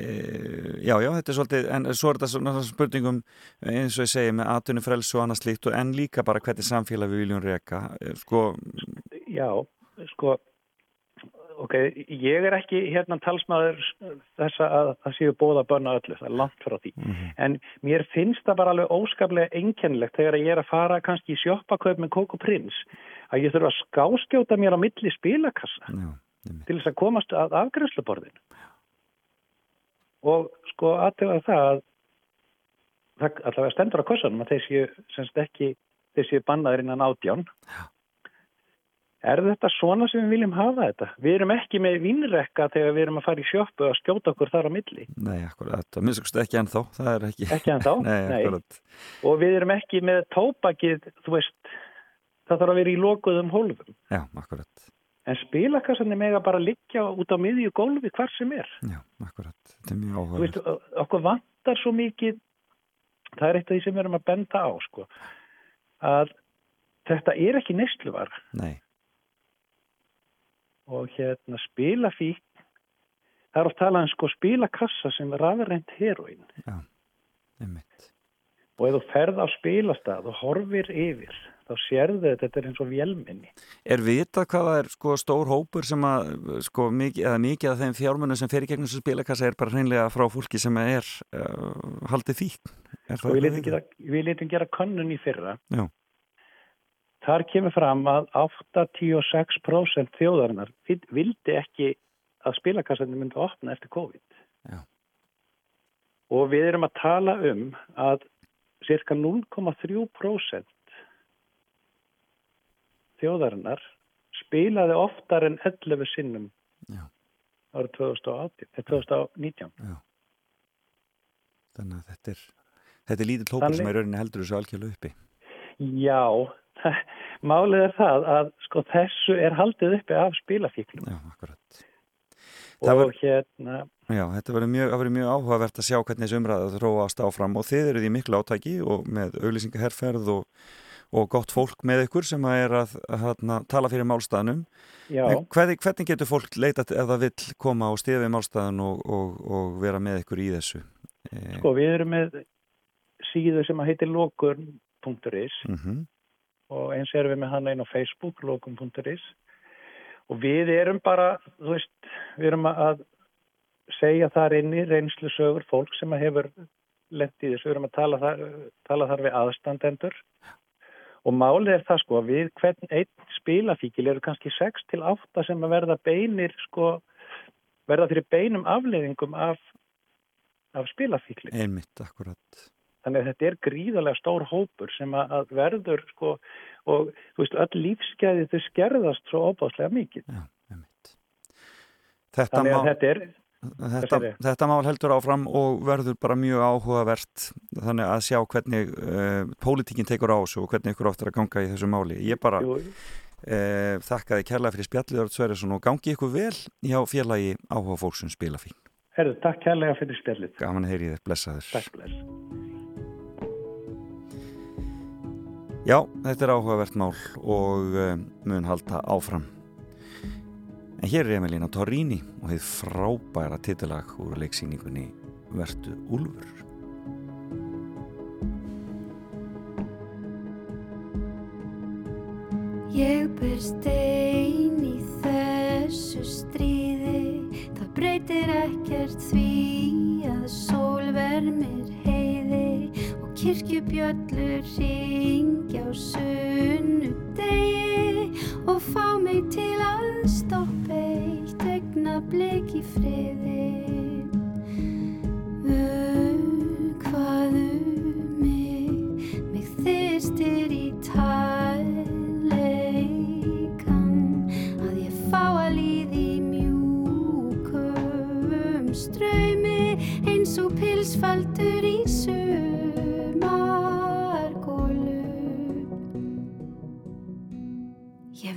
já, já, þetta er svolítið, en svo er þetta svona spurningum eins og ég segi með atvinnufrelsu og annað slíkt en líka bara hvernig samfélag við viljum reka. Eh, Sko, Já, sko, ok, ég er ekki hérna talsmaður þessa að það séu bóða bönna öllu, það er langt frá því. En mér finnst það bara alveg óskaplega einkennilegt þegar ég er að fara kannski í sjoppakaup með Coco Prince að ég þurfa að skáskjóta mér á milli spilakassa já, til þess að komast að afgrænsluborðinu. Og sko aðtöfa það að það allavega stendur á kossanum að séu semst ekki, þeir séu bannaður innan átján. Er þetta svona sem við viljum hafa þetta? Við erum ekki með vinnrekka þegar við erum að fara í sjöppu og skjóta okkur þar á milli. nei, akkurat, það minnst ekki ennþá, það er ekki. Ekki ennþá? Nei, Nei. akkurat. Og við erum ekki með tópakið, þú veist, það þarf að vera í lokuðum hólfum. Já, akkurat. En spilakassanir mega bara liggja út á miðju gólfi hvar sem er. Já, akkurat. Þetta er mjög Þú veist, okkur vantar svo mikið, það er eitt af því sem við erum að benda á, sko, að þetta er ekki neysluvar Nei, og hérna spilafík, það er oft talað um sko spilakassa sem er rafrænt heroin einmitt. og ef þú ferð á spilastað og horfir yfir, þá sérðu þetta, þetta er eins og vélminni. Er vitað hvað það er sko stór hópur sem að sko mikið, eða mikið af þeim fjármunum sem fer í gegnum þessu spilakassa er bara hreinlega frá fólki sem er uh, haldið fíkn? Og við letum gera, gera könnun í fyrra. Já. Þar kemur fram að 86% þjóðarinnar vil- vildi ekki að spilakassandi myndi opna eftir COVID. Já. Og við erum að tala um að cirka 0,3% þjóðarinnar spilaði oftar en 11 sinnum Já. árið 2018, eh, 2019. Þannig að þetta er, þetta er hópur Þannig- sem er rauninni heldur þessu algjörlega uppi. Já, málið er það að sko þessu er haldið uppi af spilafíklum Já, akkurat. Það var- hérna, Já, þetta verður mjög, verður mjög áhugavert að sjá hvernig þessu umræða þróast áfram og þið eruð í miklu átæki og með auglýsingaherferð og, og gott fólk með ykkur sem að er að, að, að tala fyrir málstæðanum. Hvernig, hvernig getur fólk leitað ef það vill koma og stiða við málstæðan og, og, og vera með ykkur í þessu? E, sko við erum með síðu sem að heitir lokur.is mm og eins erum við með hann einn á Facebook, lokum.is og við erum bara, þú veist, við erum að segja þar inni reynslu sögur fólk sem að hefur lent í þessu, við erum að tala þar, tala þar við aðstandendur og málið er það sko að við hvern einn spilafíkil eru kannski 6 til 8 sem að verða beinir sko, verða fyrir beinum afleiðingum af, af spilafíkli. Einmitt, akkurat. Þannig að þetta er gríðarlega stór hópur sem að verður sko og þú veist öll lífsgæði þau skerðast svo óbáslega mikið. Já, einmitt. Þetta, Þannig að mál, þetta er, þetta, þetta mál heldur áfram og verður bara mjög áhugavert þannig að sjá hvernig uh, pólitíkin tekur á þessu og hvernig ykkur oftar að ganga í þessu máli. Ég bara uh, þakkaði kærlega fyrir spjallið Örd Sverjesson og gangi ykkur vel hjá félagi áhuga fólksum spila fín. herðu, takk kærlega fyrir spjallið. Gaman að heyri þér, blessaður. Takk bless. Já, þetta er áhugavert mál og uh, mun halda áfram. En hér er Emilína Torrini og hefði frábæra titilag úr leiksýningunni Vertu Úlfur. Ég ber stein í þessu stríði Það breytir ekkert því að sól vermir heiði kirkjubjöllur ringja á sunnudegi og fá mig til að stoppa eitt augnablik í friði. Vökvaðu mig, mig þyrstir í tæleikan að ég fá að líði mjúkum ströymi eins og pilsfaldur í sumargólu.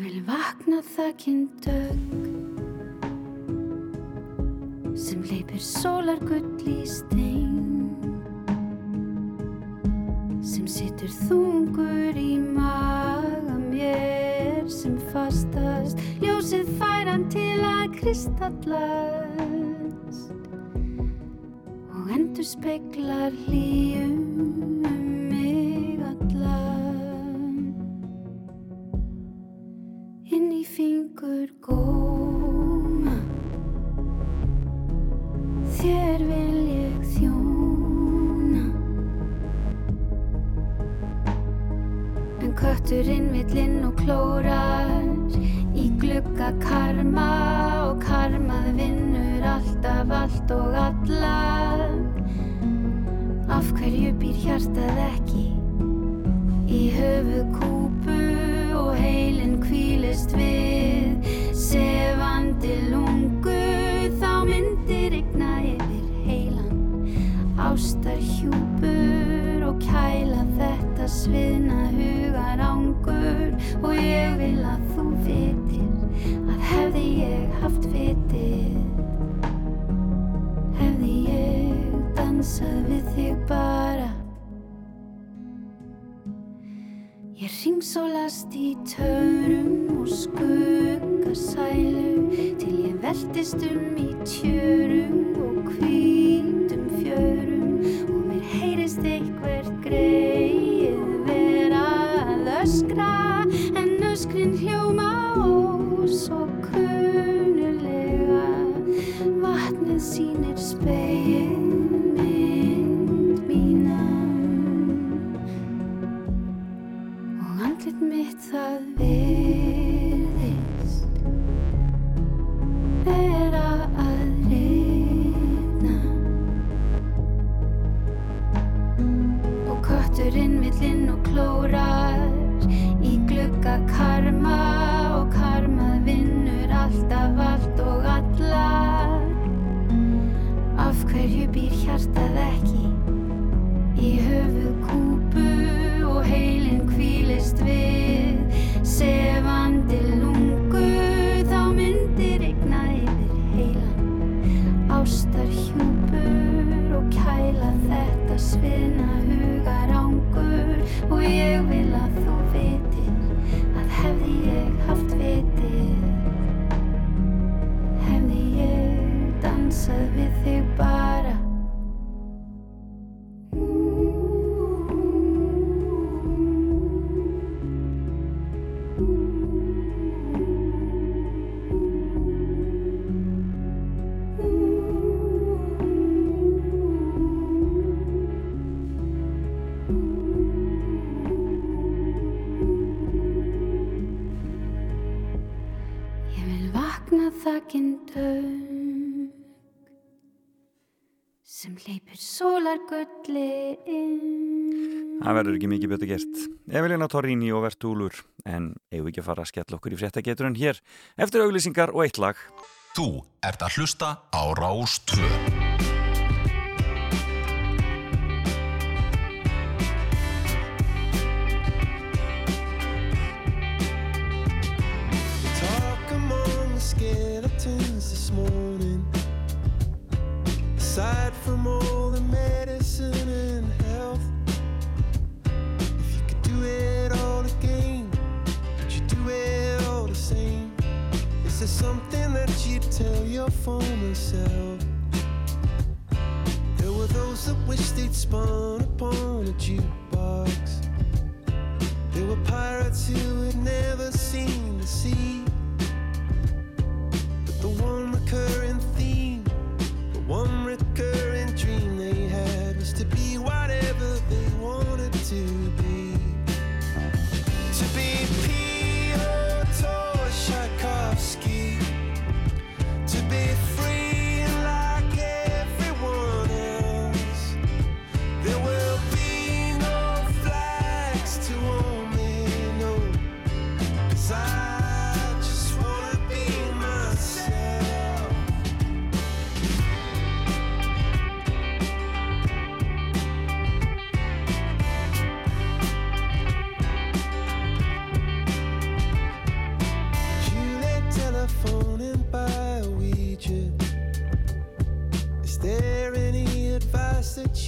Vil vakna þakkinn dögg sem leipir sólargull í stein sem situr þungur í maga mér sem fastast. Ljósið fær hann til að kristallast og endur speklar hlýjum fingur góma. Þér vil ég þjóna. En kötturinn vill inn og klórar í glugga karma og karmað vinnur alltaf allt og alla af hverju býr hjartað ekki í höfu kúpu og heilin kvílist við. Sefandi lungu þá myndir rigna yfir heilan. Ástar hjúpur og kæla þetta sviðna hugar ángur. Og ég vil að þú vitir að hefði ég haft vitið hefði ég dansað við þig bara. Ég ringsólast í törum skuggasælu til ég veltist um í tjörum og hvítum Það verður ekki mikið betur gert. Evelina Torrini og Vertúlur en eigum við ekki að fara að skella okkur í fréttageturinn hér eftir auglýsingar og eitt lag. Þú ert að hlusta á Rástvö. There something that you'd tell your former self? There were those that wished they'd spun upon a jukebox. There were pirates who had never seen the sea.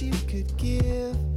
You could give?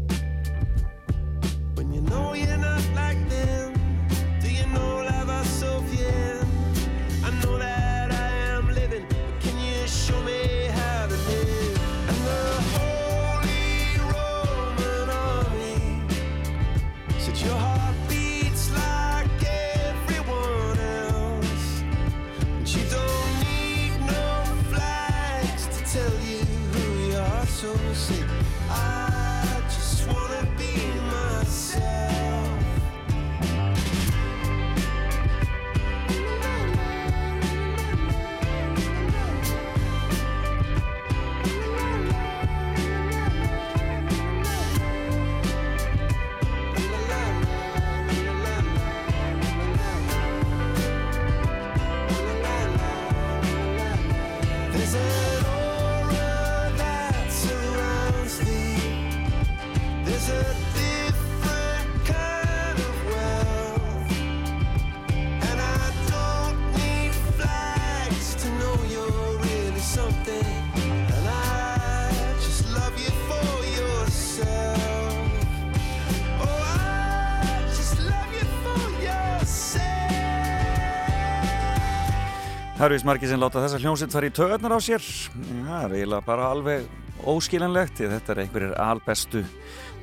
Eru vist margir sem láta þessa hljómsveit fara í tögarnar á sér. Það er eiginlega bara alveg óskilanlegt því þetta er einhverjir albestu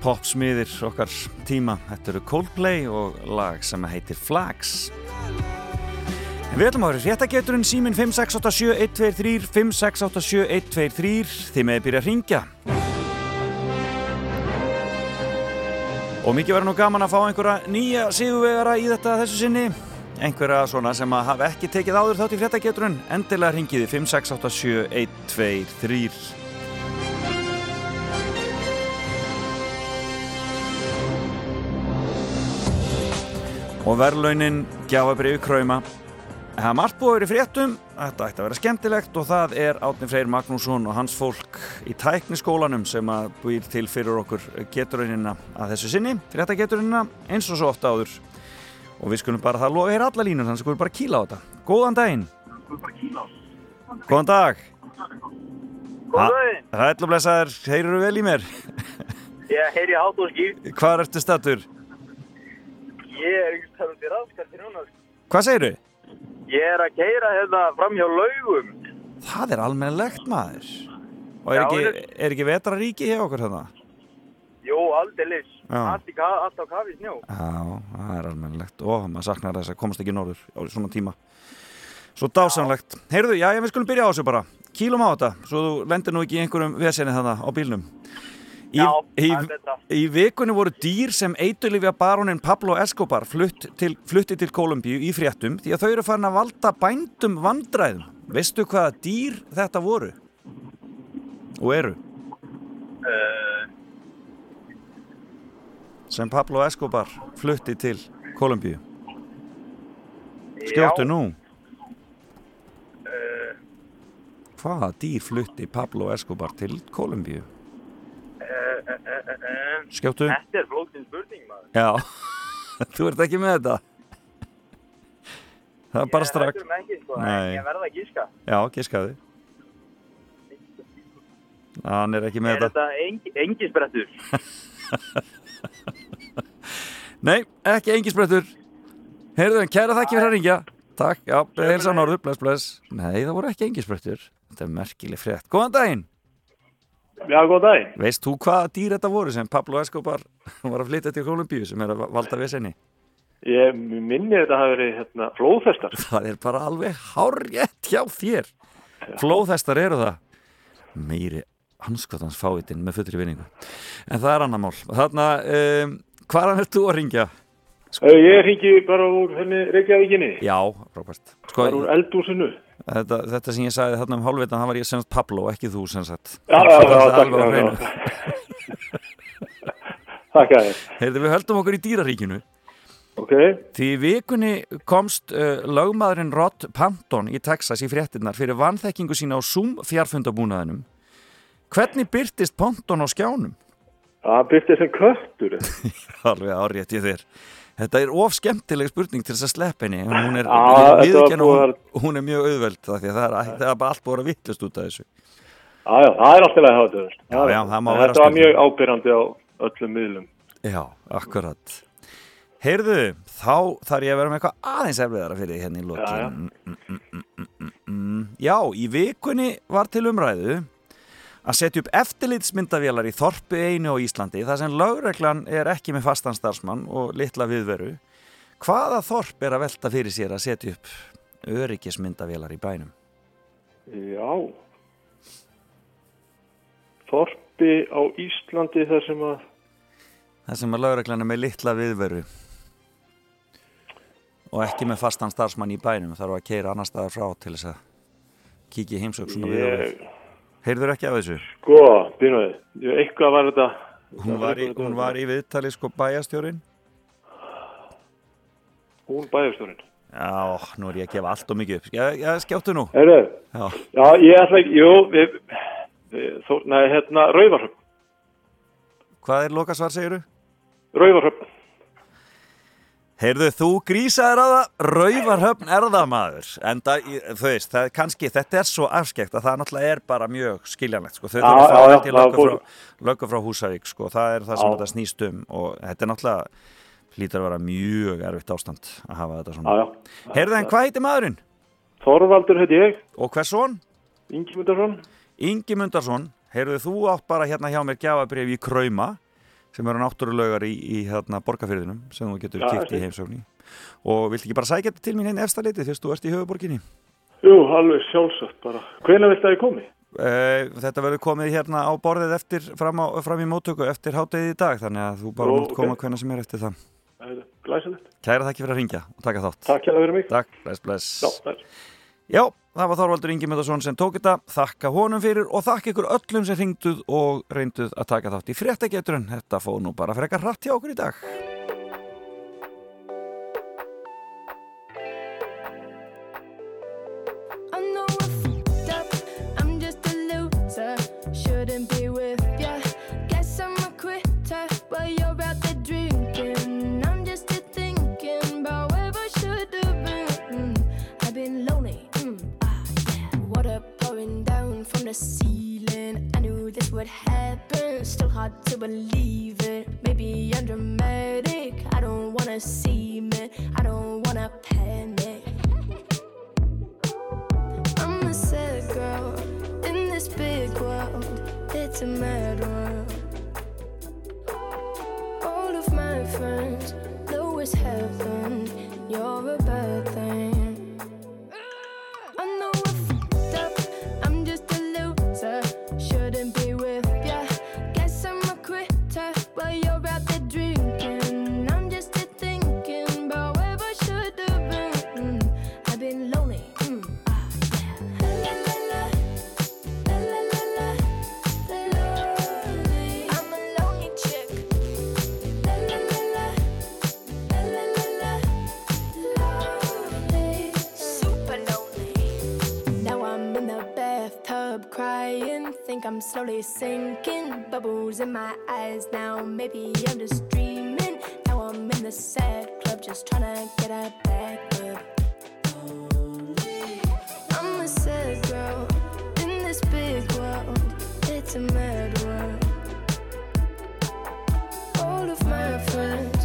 popsmiðir okkar tíma. Þetta eru Coldplay og lag sem heitir Flags. En við ætlum að vera fréttageturinn símin 5687123 5687123 þið meði byrja að ringja. Og mikið verður nú gaman að fá einhverja nýja sigurvegara í þetta þessu sinni einhverja svona sem að hafa ekki tekið áður þátt í fréttageturinn endilega ringiði 5687123 og verðlaunin gjafabriði kræma Það er margt búið að vera í fréttum, þetta ætti að vera skemmtilegt og það er Átni Freyr Magnússon og hans fólk í tækniskólanum sem að býr til fyrir okkur geturunina að þessu sinni, fréttageturunina eins og svo ofta áður og við skulum bara það lofa hér alla línur þannig að skulum bara kýla á þetta. Góðan daginn! Góðan dag! Góðan daginn. Ætla blessaður, heyrur vel í mér? Ég heyri átóski. Hvað ertu stattur? Ég er ekki stæðum til raskar til núna. Hvað segirðu? Ég er að keira hérna fram hjá laugum. Það er almennilegt maður. Og er Já, ekki, er- ekki vetraríki hjá okkur þarna? Jú, aldeilis. Já. Allt, í ka allt á kafi snjó. Já, það er almennilegt og maður saknar þess að komast ekki norður á svona tíma Svo dásamlegt Heyrðu, já, við skulum byrja á þessu bara Kýlum á þetta, svo þú lendir nú ekki í einhverjum vesenni þannig á bílnum Í, Já, í, það er betra. í vikunni voru dýr sem eitulifja barónin Pablo Escobar flutt til, flutti til Kolumbíu í fréttum því að þau eru farin að valda bændum vandræðum Veistu hvaða dýr þetta voru? Og eru? Uh, Sem Pablo Escobar flutti til Kolumbíu Skjóttu nú Uh, Hvaða dýr flutti Pablo Escobar til Kolumbíu? uh, uh. Skjóttu? Þetta er flókin spurning, maður. Já, þú ert ekki með þetta Það er bara Ég strax hættur mig ekki, sko. Nei. Ég verða að gíska. Já, giskaði Hann er ekki með Er þetta þetta engi, engisbrettur? Nei, ekki engisbrettur Heyrðu, en kæra þakki fyrir að ringja Takk, já, heilsa norður, bless, bless Nei, það voru ekki engisbrettur Þetta er merkileg frétt Góðan daginn Já, góð dag. Veist þú hvaða dýr þetta voru sem Pablo Escobar var að flytja til Kolumbíu sem er að valda við senni? Ég minni þetta hafi verið hérna, flóðhestar. Það er bara alveg hárjætt hjá þér. Flóðhestar eru það. Meiri hanskotans fáitinn með fullri vinningu. En það er annar mál. Þarna, um, hvaðan ert þú að ringja? Sko. Ég ringi bara úr henni Reykjavíkinni. Já, frábært. Sko, Bara úr eldúsinu. Þetta, þetta sem ég sagði þarna um hálfvitan, það var ég sem sagt Pablo, ekki þú sem sagt. Já, já, já, takk, að þér. Heyrðu, við höldum okkur í dýraríkinu. Ok. Því vikunni komst uh, lögmaðurinn Rod Panton í Texas í fréttinnar fyrir vanþekkingu sína á Zoom fjarfundabúnaðinum. Hvernig byrtist Panton á skjánum? Það byrti sem köttur. Alveg árétt ég þér. Þetta er of skemmtileg spurning til þess að sleppa henni. Hún er, að búið hún, hún er mjög auðveld það því að það er, það er bara allt búið að vittlust út af þessu. Já, já, það er alltaf að hafa vera Þetta var mjög ábyrrandi á öllum miðlum. Já, akkurat. Heyrðu, þá þarf ég að vera með eitthvað aðeins erfiðara fyrir því hérna í lokin. Já, já. Mm, mm, mm, mm, mm. Já, í vikunni var til umræðu að setja upp eftirlitsmyndavélar í þorpu einu á Íslandi þar sem lögreglan er ekki með fastan starfsmann og litla viðveru. Hvaða þorp er að velta fyrir sér að setja upp öryggismyndavélar í bænum? Já. Þorpi á Íslandi þar sem að, Það sem að lögreglan er með litla viðveru og ekki með fastan starfsmann í bænum þarf að keira annar staðar frá til þess að kíkja í heimsók svona Heyrður ekki af þessu? sko, býnaði, eitthvað var þetta. Hún var í, hún var í viðtali sko bæjastjórin Hún bæjarstjórinn. Já, nú er ég að gefa allt og mikið upp Já, já skjáttu nú Herru, Já, já, ég ætla ekki, jú, við, við þó, nei, hérna, Rauvarhöfn, hvað er lokasvar segiru? Rauvarhöfn. Heyrðu, þú grísaðir á það Rauvarhöfn er það maður En það, þú veist, það er kannski Þetta er svo afskekt að það náttúrulega er bara mjög skiljanlegt sko. Þau þurfa að það löggu fór- frá, Húsavík sko. Það er það sem þetta snýst um Og þetta er náttúrulega Hlýtur að vera mjög erfitt ástand að hafa þetta svona Já, já. Heyrðu, en hvað heitir maðurinn? Þorvaldur heiti ég, Og hvers son? Ingi Mundarsson. Ingi Mundarsson, heyrðu þú átt bara hérna hjá mér Krauma sem eru náttúrulaugar í, í hérna, borgarfyrðinum sem þú getur kipt í fínt. heimsókni og viltu ekki bara sækja þetta til mín einn efsta litið fyrst þú ert í höfuborginni Jú, alveg sjálfsagt bara. Hvenær viltu að ég komi? uh, Þetta verður komið hérna á borðið eftir fram, á, fram í móttöku eftir háttegið í dag þannig að þú bara Ó, mátt koma ok. hvenna sem er eftir það Glæsilegt. Kæra þakki fyrir að ringja og taka þátt Takk hjá fyrir mig. Takk, bless, bless Já. Já, það var Þorvaldur Ingi Mundarsson sem tók þetta. Þakka honum fyrir og þakka ykkur öllum sem ringduð og reynduð að taka þátt í fréttageturinn. Þetta fóð nú bara frekar hratt hjá okkur í dag the ceiling. I knew this would happen. Still hard to believe it. Maybe I'm dramatic. I don't wanna see me. I don't wanna panic. I'm a sad girl in this big world. It's a mad world. All of my friends know it's heaven. You're a bad thing. Think I'm slowly sinking. Bubbles in my eyes now. Maybe I'm just dreaming. Now I'm in the sad club just trying to get a back up. I'm a sad girl in this big world. It's a mad world. All of my friends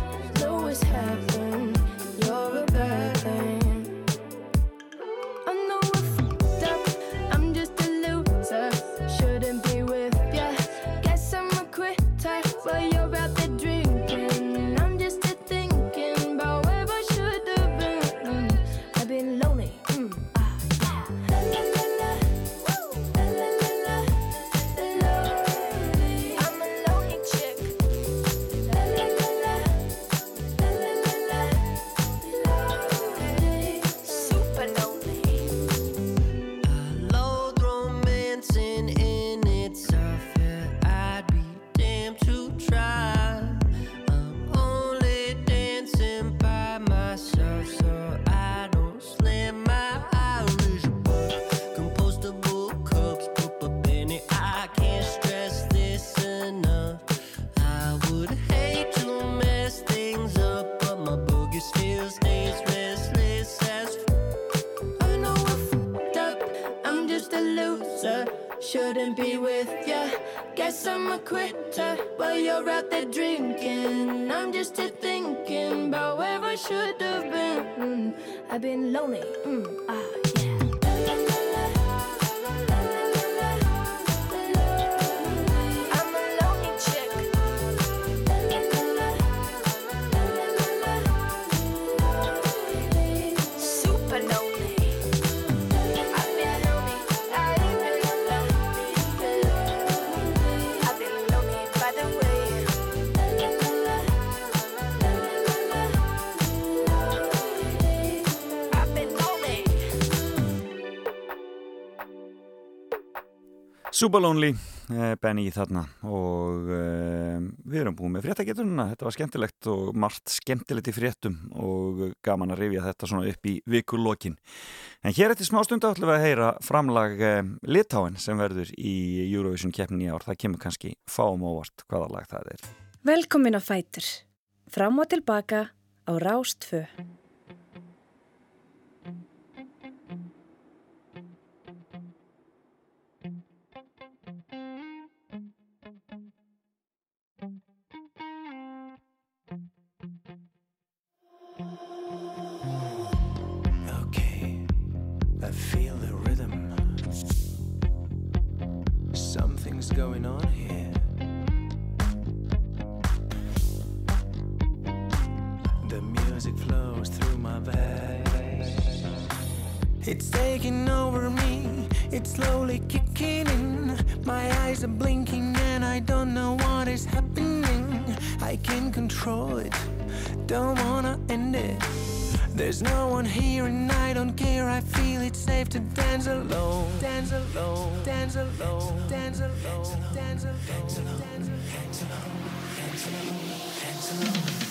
Lonely, eh, Benny þarna og uh, við erum búin með fréttageturna, þetta var skemmtilegt og margt skemmtilegt í fréttum og gaman að rifja þetta svona upp í vikullokin. En hér eftir smá stundu ætlum við að heyra framlag uh, Litáin sem verður í Eurovision keppnin í ár, það kemur kannski fáum óvart hvaða lag það er. Velkomin á Fætur. Fram og tilbaka á Rás feel the rhythm. Something's going on here. The music flows through my veins. It's taking over me, it's slowly kicking in. My eyes are blinking and I don't know what is happening. I can't control it, don't wanna end it. There's no one here and I don't care. I feel it's safe to dance alone. Dance alone. Dance alone. Dance alone. Dance alone. Dance alone. Dance alone. Dance alone. Dance alone.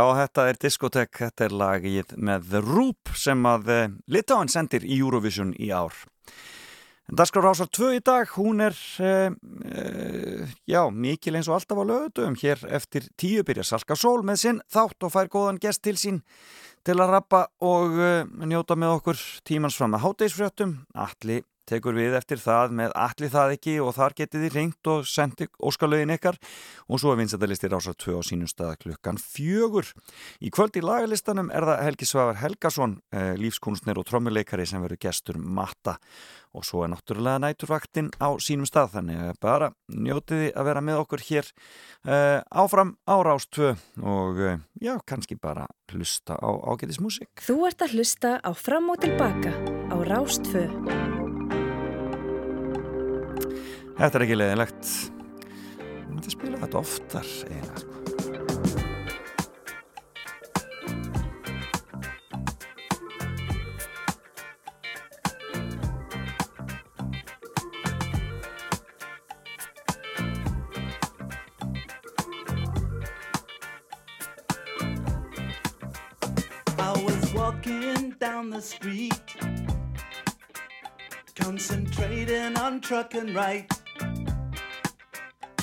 Já, þetta er diskotek, þetta er lagið með The Roop sem að uh, Litáin sendir í Eurovision í ár. Daskar Rásar 2 í dag, hún er, uh, uh, já, mikil eins og alltaf á lögutum. Hér eftir tíu byrja Salka Sól með sinn þátt og fær góðan gest til sín til að rappa og uh, njóta með okkur tímans fram að hátdeisfrjöttum. Alli tekur við eftir það með allir það ekki og þar getið þið ringt og sendið óskalögin ykkar og svo er vinsættalisti rásar 2 á sínum stað klukkan fjögur. Í kvöld í lagalistanum er það Helgi Svavar Helgason, eh, lífskunstner og trommuleikari sem verður gestur matta og svo er náttúrulega næturvaktin á sínum stað þannig að bara njótiði að vera með okkur hér uh, áfram á Rástvö og uh, já, kannski bara hlusta á ágætismusik. Þú ert að hlusta á Fram og Tilbaka á Rástfö. Þetta er ekki leiðilegt. Ég myndi spila þetta oftar eiginlega. Sko. Truck and right.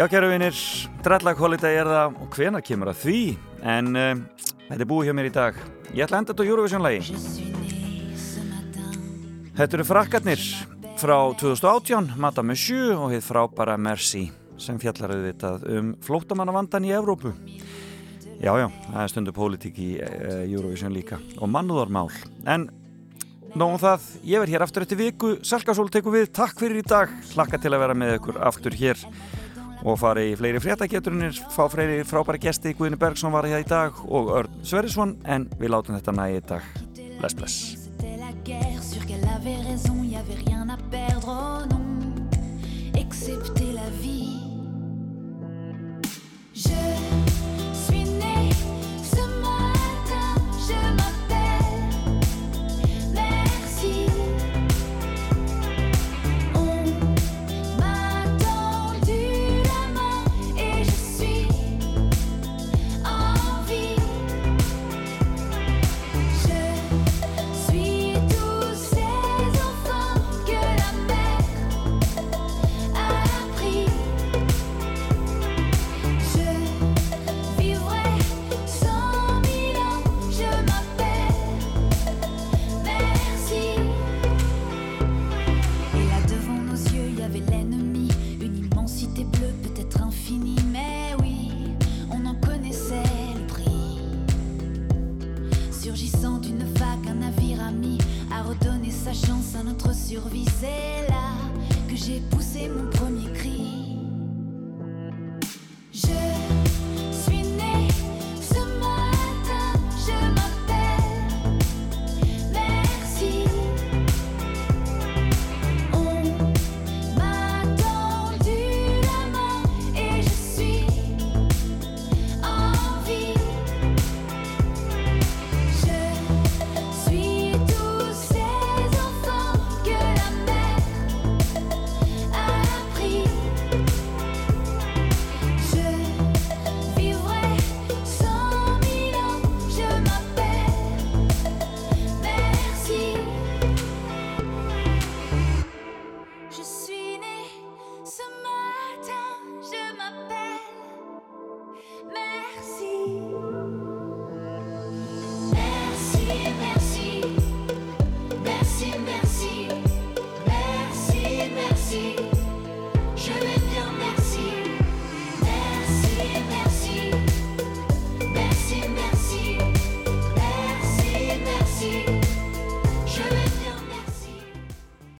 Já, kæru vinir, Holiday er það. Og hvena kemur að því? En uh, þetta er búið hjá mér í dag. Ég ætla að enda þetta á Eurovision-lagi Þetta eru frakkarnir frá 2018 Madame Monsieur og hitt frábara Merci sem fjallar auðvitað um flótamannavandan í Evrópu. Já, já, það er stundu pólitík í uh, Eurovision líka. Og mannúðarmál. En Nóum það, ég verð hér aftur eftir viku. Salkasól tekur við, takk fyrir í dag. Hlakka til að vera með ykkur aftur hér og fara í fleiri fréttageturinn fá fleiri frábæra gesti. Guðni Bergson var hér í dag og Örn Sverrisson en við látum þetta nægi í dag. Bless bless. Oh excepté la vie. Je suis née ce matin, je sa chance à notre survie. C'est là que j'ai poussé mon premier.